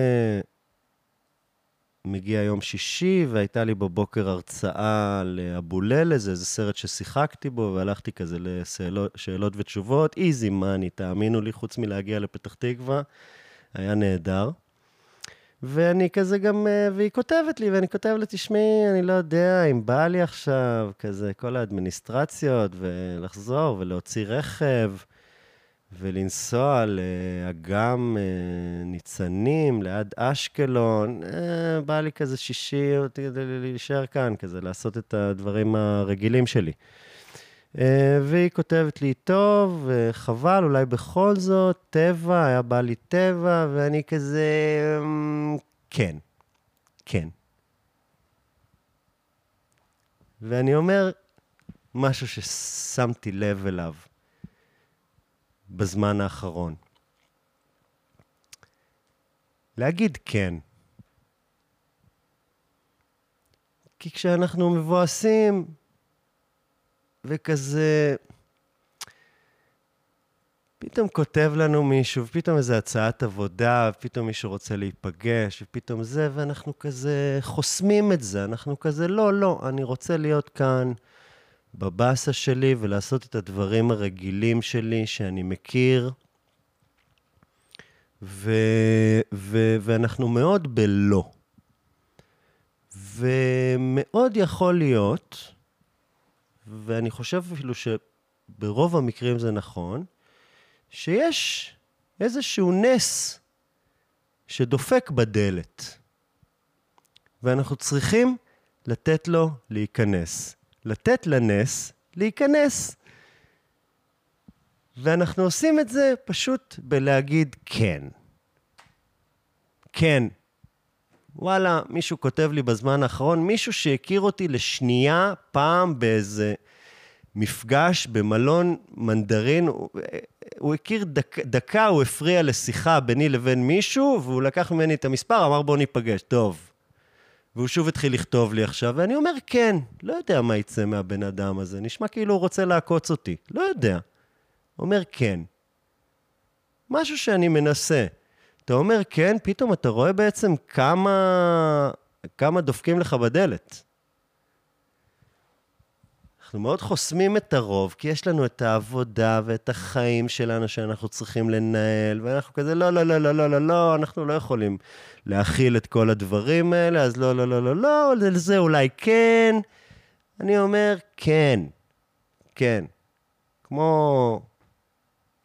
מגיע יום שישי, והייתה לי בבוקר הרצאה לאבוללה, זה איזה סרט ששיחקתי בו, והלכתי כזה לשאלות ותשובות. איזי מאני, תאמינו לי, חוץ מלהגיע לפתח תקווה, היה נהדר. ואני כזה גם, אה, והיא כותבת לי, ואני כותב לה, תשמעי, אני לא יודע אם בא לי עכשיו, כזה, כל האדמיניסטרציות, ולחזור ולהוציא רכב. ולנסוע לאגם אה, ניצנים, ליד אשקלון, אה, בא לי כזה שישי, להישאר כאן, כזה לעשות את הדברים הרגילים שלי. אה, והיא כותבת לי, טוב, חבל, אולי בכל זאת, טבע, היה בא לי טבע, ואני כזה, אמ, כן, כן. ואני אומר משהו ששמתי לב אליו. בזמן האחרון. להגיד כן. כי כשאנחנו מבואסים וכזה... פתאום כותב לנו מישהו, ופתאום איזו הצעת עבודה, ופתאום מישהו רוצה להיפגש, ופתאום זה, ואנחנו כזה חוסמים את זה, אנחנו כזה, לא, לא, אני רוצה להיות כאן, בבאסה שלי ולעשות את הדברים הרגילים שלי שאני מכיר. ו, ו, ואנחנו מאוד בלא. ומאוד יכול להיות, ואני חושב אפילו שברוב המקרים זה נכון, שיש איזשהו נס שדופק בדלת, ואנחנו צריכים לתת לו להיכנס. לתת לנס להיכנס. ואנחנו עושים את זה פשוט בלהגיד כן. כן. וואלה, מישהו כותב לי בזמן האחרון, מישהו שהכיר אותי לשנייה פעם באיזה מפגש במלון מנדרין, הוא, הוא הכיר דק, דקה, הוא הפריע לשיחה ביני לבין מישהו, והוא לקח ממני את המספר, אמר בוא ניפגש. טוב. והוא שוב התחיל לכתוב לי עכשיו, ואני אומר, כן, לא יודע מה יצא מהבן אדם הזה, נשמע כאילו הוא רוצה לעקוץ אותי, לא יודע. אומר, כן. משהו שאני מנסה. אתה אומר כן, פתאום אתה רואה בעצם כמה, כמה דופקים לך בדלת. אנחנו מאוד חוסמים את הרוב, כי יש לנו את העבודה ואת החיים שלנו שאנחנו צריכים לנהל, ואנחנו כזה, לא, לא, לא, לא, לא, לא, לא, אנחנו לא יכולים להכיל את כל הדברים האלה, אז לא, לא, לא, לא, לא, לזה אולי כן. אני אומר, כן, כן. כמו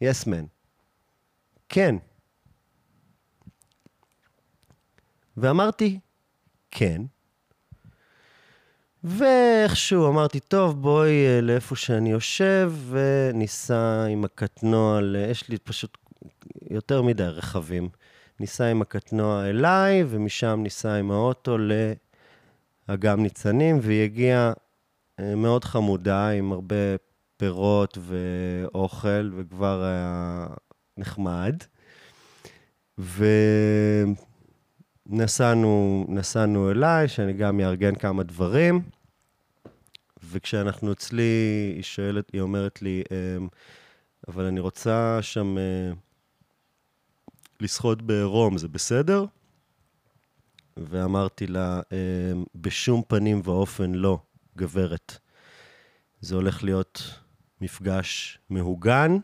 יסמן. Yes, כן. ואמרתי, כן. ואיכשהו אמרתי, טוב, בואי אה, לאיפה שאני יושב, וניסע עם הקטנוע, יש לי פשוט יותר מדי רכבים. ניסע עם הקטנוע אליי, ומשם ניסע עם האוטו לאגם ניצנים, והיא הגיעה אה, מאוד חמודה, עם הרבה פירות ואוכל, וכבר היה נחמד. ונסענו נסענו אליי, שאני גם אארגן כמה דברים. וכשאנחנו אצלי, היא שואלת, היא אומרת לי, אמ, אבל אני רוצה שם אה, לשחות בעירום, זה בסדר? ואמרתי לה, אמ, בשום פנים ואופן לא, גברת. זה הולך להיות מפגש מהוגן,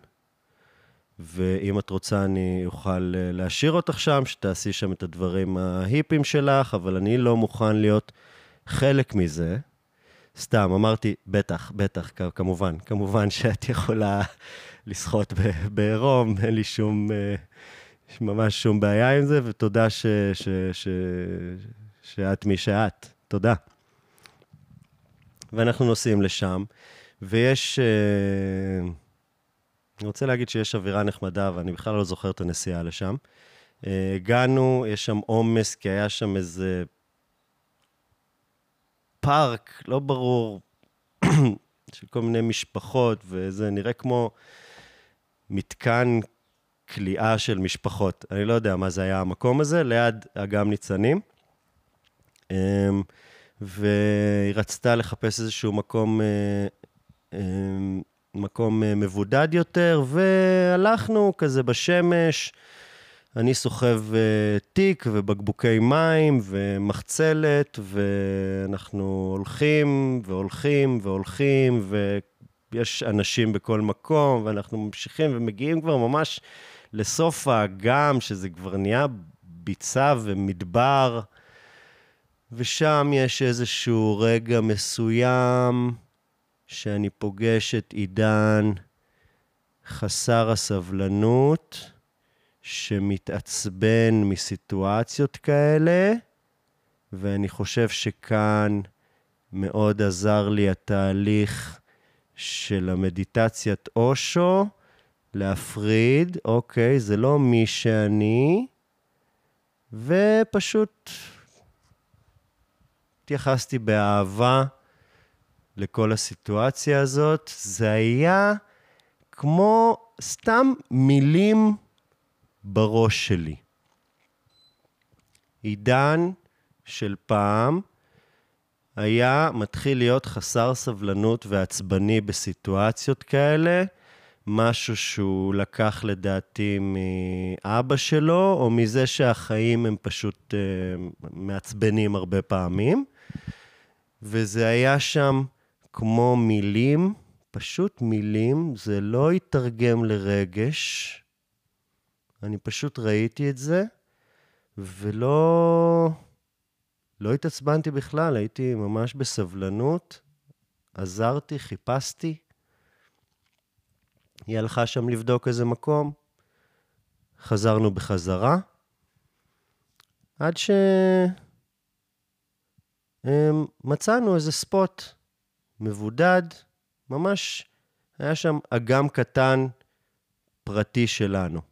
ואם את רוצה, אני אוכל אה, להשאיר אותך שם, שתעשי שם את הדברים ההיפים שלך, אבל אני לא מוכן להיות חלק מזה. סתם, אמרתי, בטח, בטח, כמובן, כמובן שאת יכולה לשחות בעירום, אין לי שום, אה, ממש שום בעיה עם זה, ותודה ש, ש, ש, שאת מי שאת. תודה. ואנחנו נוסעים לשם, ויש... Uh, אני רוצה להגיד שיש אווירה נחמדה, ואני בכלל לא זוכר את הנסיעה לשם. אה, הגענו, יש שם עומס, כי היה שם איזה פארק, לא ברור, [clears throat] של כל מיני משפחות, וזה נראה כמו מתקן כליאה של משפחות. אני לא יודע מה זה היה המקום הזה, ליד אגם ניצנים. אמ, והיא רצתה לחפש איזשהו מקום אה, אמ, מקום אה, מבודד יותר, והלכנו כזה בשמש. אני סוחב uh, תיק ובקבוקי מים ומחצלת, ואנחנו הולכים והולכים והולכים, ויש אנשים בכל מקום, ואנחנו ממשיכים ומגיעים כבר ממש לסוף האגם, שזה כבר נהיה ביצה ומדבר, ושם יש איזשהו רגע מסוים שאני פוגש את עידן חסר הסבלנות, שמתעצבן מסיטואציות כאלה, ואני חושב שכאן מאוד עזר לי התהליך של המדיטציית אושו, להפריד, אוקיי, זה לא מי שאני, ופשוט התייחסתי באהבה לכל הסיטואציה הזאת, זה היה כמו סתם מילים בראש שלי. עידן של פעם היה מתחיל להיות חסר סבלנות ועצבני בסיטואציות כאלה, משהו שהוא לקח לדעתי מאבא שלו, או מזה שהחיים הם פשוט uh, מעצבנים הרבה פעמים. וזה היה שם כמו מילים, פשוט מילים, זה לא יתרגם לרגש. אני פשוט ראיתי את זה, ולא... לא התעצבנתי בכלל, הייתי ממש בסבלנות, עזרתי, חיפשתי. היא הלכה שם לבדוק איזה מקום, חזרנו בחזרה, עד שמצאנו איזה ספוט מבודד, ממש היה שם אגם קטן פרטי שלנו.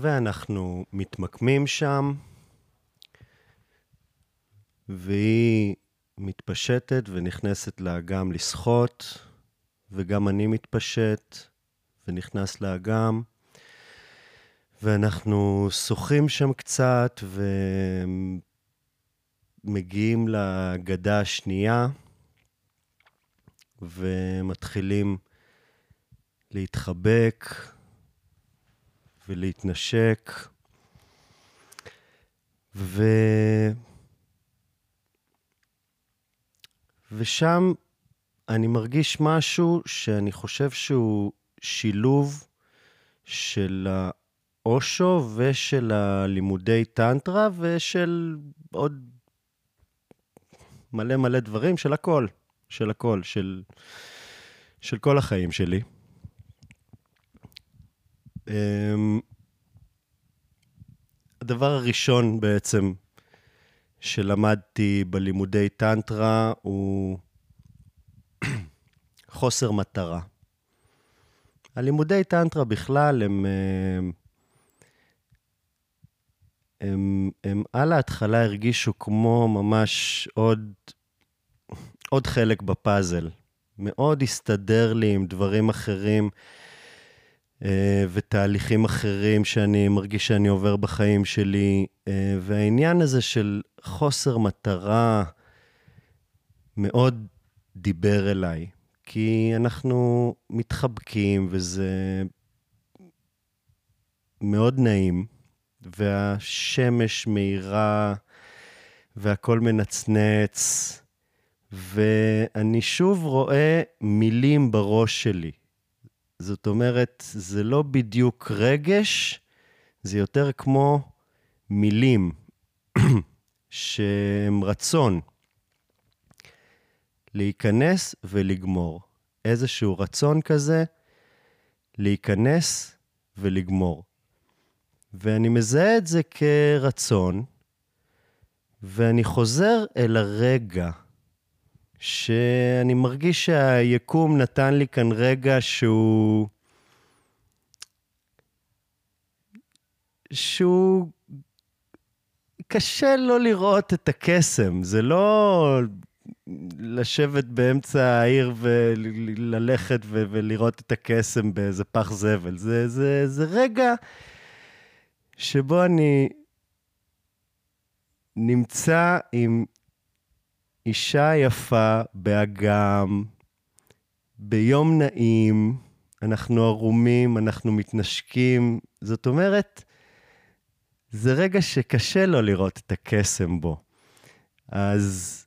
ואנחנו מתמקמים שם, והיא מתפשטת ונכנסת לאגם לשחות, וגם אני מתפשט ונכנס לאגם, ואנחנו שוחים שם קצת, מגיעים לגדה השנייה ומתחילים להתחבק ולהתנשק. ו... ושם אני מרגיש משהו שאני חושב שהוא שילוב של האושו ושל הלימודי טנטרה ושל עוד מלא מלא דברים, של הכל, של הכל, של, של כל החיים שלי. אמ, הדבר הראשון בעצם שלמדתי בלימודי טנטרה הוא [clears throat] חוסר מטרה. הלימודי טנטרה בכלל הם, הם, הם, הם על ההתחלה הרגישו כמו ממש עוד, עוד חלק בפאזל. מאוד הסתדר לי עם דברים אחרים. אה, ותהליכים אחרים שאני מרגיש שאני עובר בחיים שלי. אה, והעניין הזה של חוסר מטרה מאוד דיבר אליי, כי אנחנו מתחבקים וזה מאוד נעים, והשמש מאירה והכל מנצנץ, ואני שוב רואה מילים בראש שלי. זאת אומרת, זה לא בדיוק רגש, זה יותר כמו מילים [clears throat] שהם רצון להיכנס ולגמור. איזשהו רצון כזה להיכנס ולגמור. ואני מזהה את זה כרצון, ואני חוזר אל הרגע שאני מרגיש שהיקום נתן לי כאן רגע שהוא... שהוא... קשה לא לראות את הקסם, זה לא לשבת באמצע העיר וללכת ו- ולראות את הקסם באיזה פח זבל. זה, זה, זה רגע שבו אני נמצא עם אישה יפה באגם, ביום נעים, אנחנו ערומים, אנחנו מתנשקים. זאת אומרת, זה רגע שקשה לו לראות את הקסם בו. אז,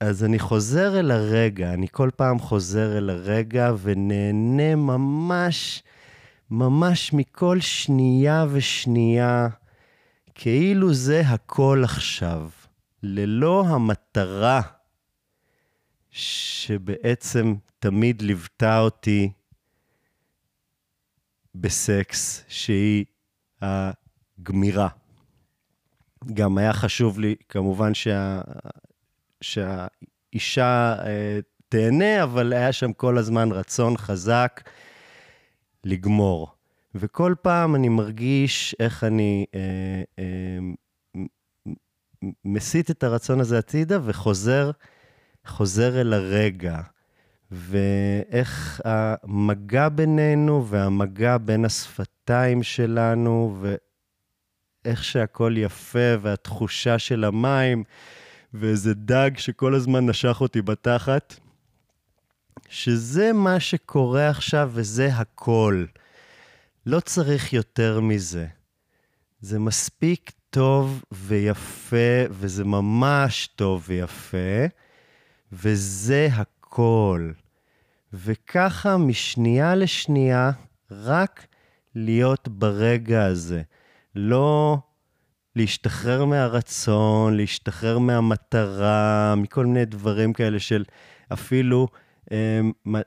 אז אני חוזר אל הרגע, אני כל פעם חוזר אל הרגע ונהנה ממש, ממש מכל שנייה ושנייה, כאילו זה הכל עכשיו. ללא המטרה שבעצם תמיד ליוותה אותי בסקס, שהיא הגמירה. גם היה חשוב לי, כמובן, שה, שהאישה אה, תהנה, אבל היה שם כל הזמן רצון חזק לגמור. וכל פעם אני מרגיש איך אני אה, אה, מסיט את הרצון הזה הצידה וחוזר חוזר אל הרגע. ואיך המגע בינינו והמגע בין השפתיים שלנו, ואיך שהכל יפה, והתחושה של המים, ואיזה דג שכל הזמן נשך אותי בתחת, שזה מה שקורה עכשיו וזה הכל. לא צריך יותר מזה. זה מספיק טוב ויפה, וזה ממש טוב ויפה, וזה הכל. וככה משנייה לשנייה, רק להיות ברגע הזה. לא להשתחרר מהרצון, להשתחרר מהמטרה, מכל מיני דברים כאלה של אפילו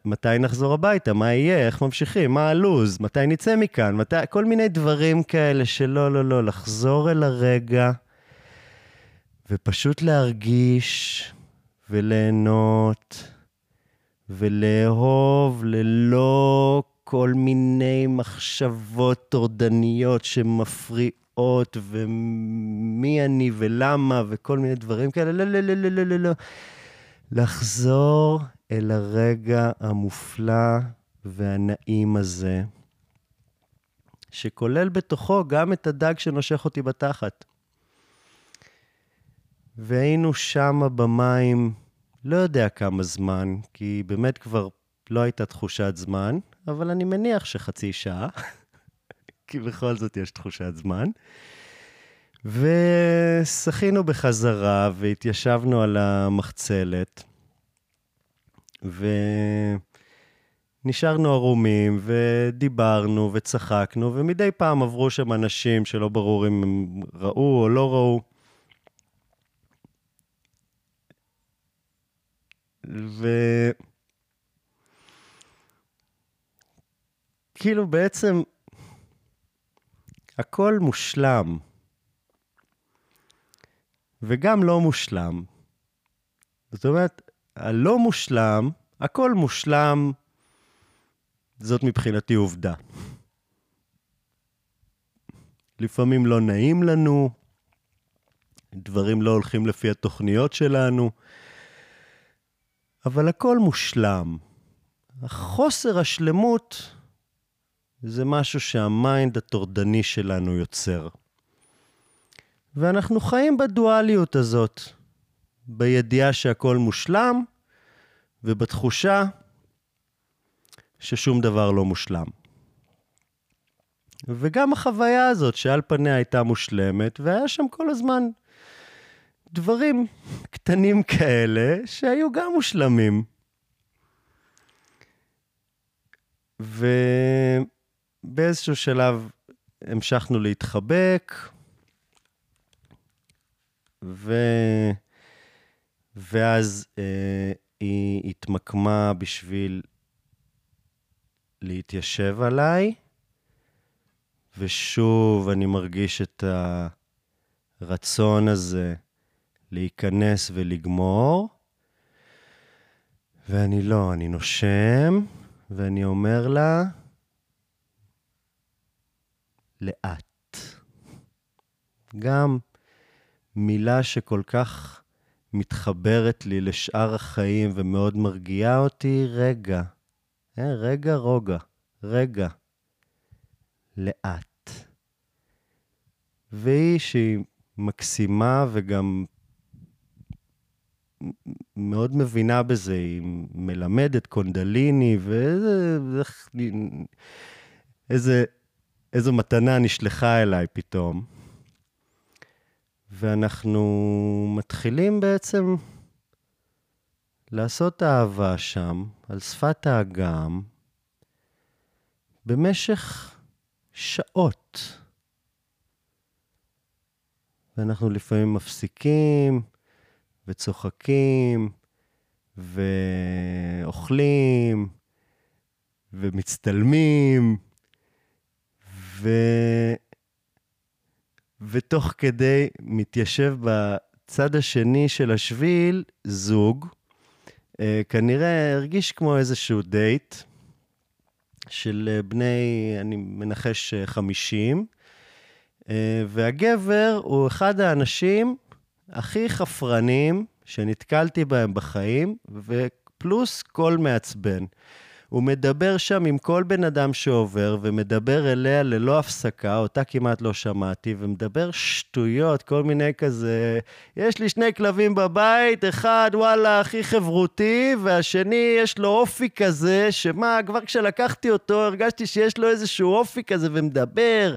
מתי נחזור הביתה, מה יהיה, איך ממשיכים, מה הלו"ז, מתי נצא מכאן, מתי, כל מיני דברים כאלה שלא, לא, לא, לחזור אל הרגע ופשוט להרגיש וליהנות ולאהוב ללא כל מיני מחשבות טורדניות שמפריעות ומי אני ולמה וכל מיני דברים כאלה, לא, לא, לא, לא, לא, לא, לא. לחזור אל הרגע המופלא והנעים הזה, שכולל בתוכו גם את הדג שנושך אותי בתחת. והיינו שמה במים לא יודע כמה זמן, כי באמת כבר לא הייתה תחושת זמן, אבל אני מניח שחצי שעה, [laughs] כי בכל זאת יש תחושת זמן. ושחינו בחזרה והתיישבנו על המחצלת, ונשארנו ערומים, ודיברנו וצחקנו, ומדי פעם עברו שם אנשים שלא ברור אם הם ראו או לא ראו. ו... כאילו בעצם הכל מושלם, וגם לא מושלם. זאת אומרת, הלא מושלם, הכל מושלם, זאת מבחינתי עובדה. לפעמים לא נעים לנו, דברים לא הולכים לפי התוכניות שלנו, אבל הכל מושלם. החוסר השלמות זה משהו שהמיינד הטורדני שלנו יוצר. ואנחנו חיים בדואליות הזאת, בידיעה שהכל מושלם, ובתחושה ששום דבר לא מושלם. וגם החוויה הזאת שעל פניה הייתה מושלמת, והיה שם כל הזמן דברים קטנים כאלה שהיו גם מושלמים. ובאיזשהו שלב המשכנו להתחבק, ו... ואז אה, היא התמקמה בשביל להתיישב עליי, ושוב אני מרגיש את הרצון הזה להיכנס ולגמור, ואני לא, אני נושם, ואני אומר לה, לאט. גם מילה שכל כך מתחברת לי לשאר החיים ומאוד מרגיעה אותי, רגע. אה, רגע, רוגע. רגע. לאט. והיא שהיא מקסימה וגם מאוד מבינה בזה, היא מלמדת קונדליני, ואיזה... איזה, איזו מתנה נשלחה אליי פתאום. ואנחנו מתחילים בעצם לעשות אהבה שם, על שפת האגם, במשך שעות. ואנחנו לפעמים מפסיקים, וצוחקים, ואוכלים, ומצטלמים, ו... ותוך כדי מתיישב בצד השני של השביל זוג, אה, כנראה הרגיש כמו איזשהו דייט של אה, בני, אני מנחש, 50, אה, והגבר הוא אחד האנשים הכי חפרנים שנתקלתי בהם בחיים, ופלוס קול מעצבן. הוא מדבר שם עם כל בן אדם שעובר, ומדבר אליה ללא הפסקה, אותה כמעט לא שמעתי, ומדבר שטויות, כל מיני כזה... יש לי שני כלבים בבית, אחד, וואלה, הכי חברותי, והשני, יש לו אופי כזה, שמה, כבר כשלקחתי אותו, הרגשתי שיש לו איזשהו אופי כזה, ומדבר.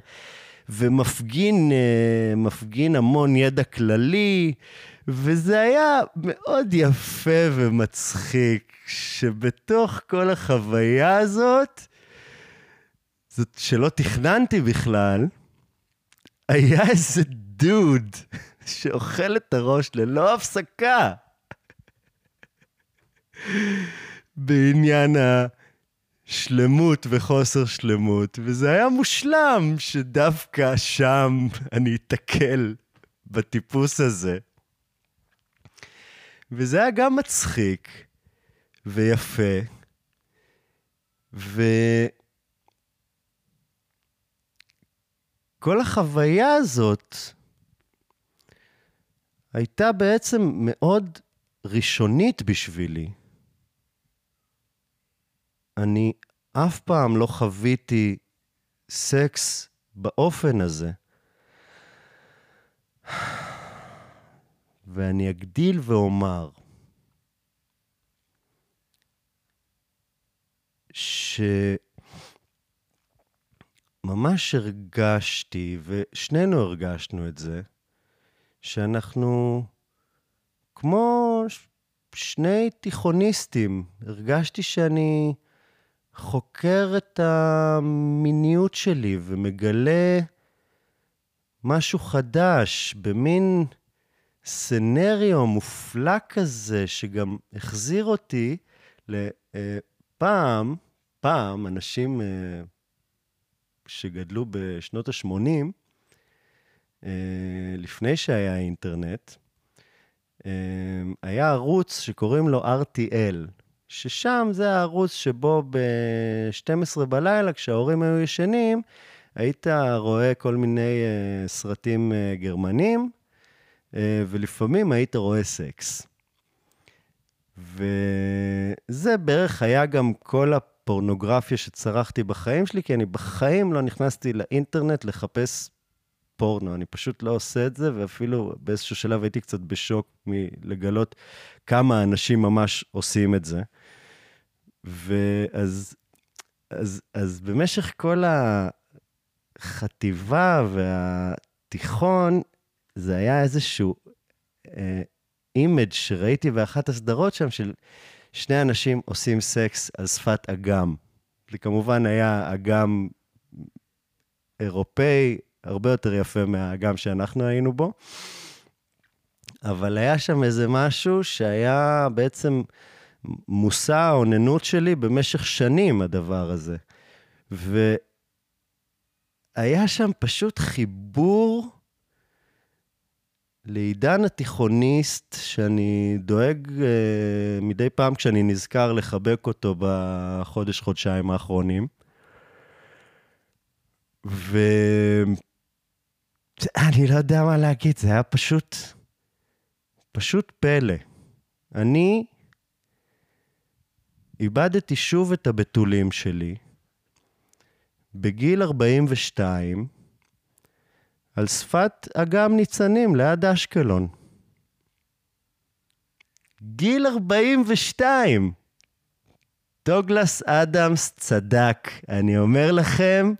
ומפגין אה, מפגין המון ידע כללי, וזה היה מאוד יפה ומצחיק, שבתוך כל החוויה הזאת, זאת שלא תכננתי בכלל, היה איזה דוד שאוכל את הראש ללא הפסקה. בעניין ה... שלמות וחוסר שלמות, וזה היה מושלם שדווקא שם אני אתקל בטיפוס הזה. וזה היה גם מצחיק ויפה, וכל החוויה הזאת הייתה בעצם מאוד ראשונית בשבילי. אני אף פעם לא חוויתי סקס באופן הזה. ואני אגדיל ואומר שממש הרגשתי, ושנינו הרגשנו את זה, שאנחנו כמו שני תיכוניסטים. הרגשתי שאני חוקר את המיניות שלי ומגלה משהו חדש, במין סנריו מופלא כזה, שגם החזיר אותי לפעם, פעם, אנשים אה, שגדלו בשנות ה-80, אה, לפני שהיה אינטרנט, אה, היה ערוץ שקוראים לו RTL, ששם זה הערוץ שבו ב-12 בלילה, כשההורים היו ישנים, היית רואה כל מיני סרטים גרמנים, ולפעמים היית רואה סקס. וזה בערך היה גם כל הפורנוגרפיה שצרכתי בחיים שלי, כי אני בחיים לא נכנסתי לאינטרנט לחפש פורנו, אני פשוט לא עושה את זה, ואפילו באיזשהו שלב הייתי קצת בשוק מלגלות כמה אנשים ממש עושים את זה. ואז אז, אז במשך כל החטיבה והתיכון, זה היה איזשהו אה, image שראיתי באחת הסדרות שם, של שני אנשים עושים סקס על שפת אגם. זה כמובן היה אגם אירופאי, הרבה יותר יפה מהאגם שאנחנו היינו בו. אבל היה שם איזה משהו שהיה בעצם מושא האוננות שלי במשך שנים, הדבר הזה. והיה שם פשוט חיבור לעידן התיכוניסט, שאני דואג uh, מדי פעם כשאני נזכר לחבק אותו בחודש-חודשיים האחרונים. ואני לא יודע מה להגיד, זה היה פשוט, פשוט פלא. אני איבדתי שוב את הבתולים שלי בגיל 42 על שפת אגם ניצנים ליד אשקלון. גיל 42! דוגלס אדמס צדק. אני אומר לכם,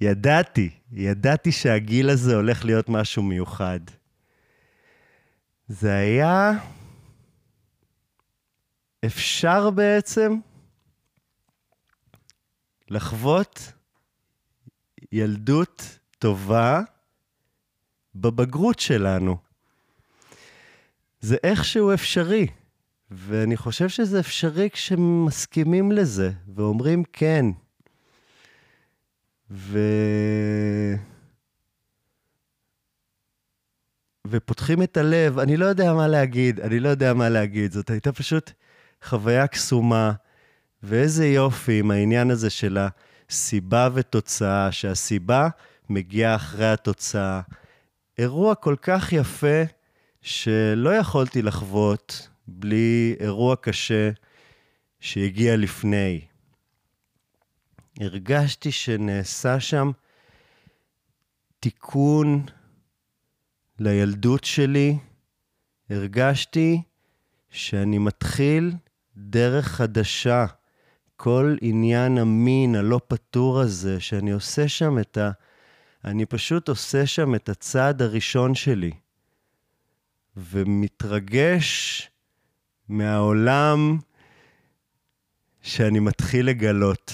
ידעתי, ידעתי שהגיל הזה הולך להיות משהו מיוחד. זה היה... אפשר בעצם לחוות ילדות טובה בבגרות שלנו. זה איכשהו אפשרי, ואני חושב שזה אפשרי כשמסכימים לזה ואומרים כן. ו... ופותחים את הלב, אני לא יודע מה להגיד, אני לא יודע מה להגיד. זאת הייתה פשוט חוויה קסומה, ואיזה יופי עם העניין הזה של הסיבה ותוצאה, שהסיבה מגיעה אחרי התוצאה. אירוע כל כך יפה, שלא יכולתי לחוות בלי אירוע קשה שהגיע לפני. הרגשתי שנעשה שם תיקון לילדות שלי. הרגשתי שאני מתחיל דרך חדשה. כל עניין המין הלא פתור הזה, שאני עושה שם את ה... אני פשוט עושה שם את הצעד הראשון שלי, ומתרגש מהעולם שאני מתחיל לגלות.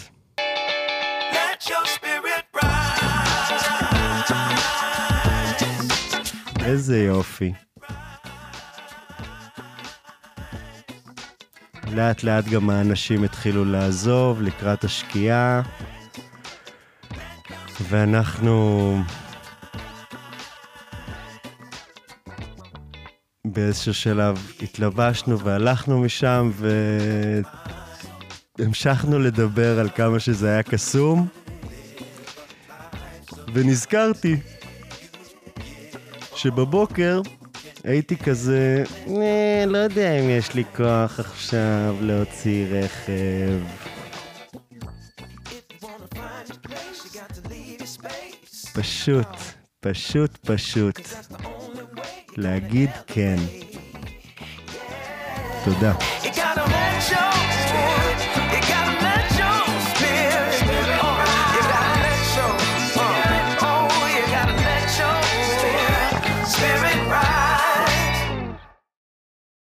איזה יופי. לאט לאט גם האנשים התחילו לעזוב לקראת השקיעה, ואנחנו באיזשהו שלב התלבשנו והלכנו משם והמשכנו לדבר על כמה שזה היה קסום, ונזכרתי שבבוקר הייתי כזה, אה, לא יודע אם יש לי כוח עכשיו להוציא רכב. פשוט, פשוט, פשוט. להגיד כן. תודה.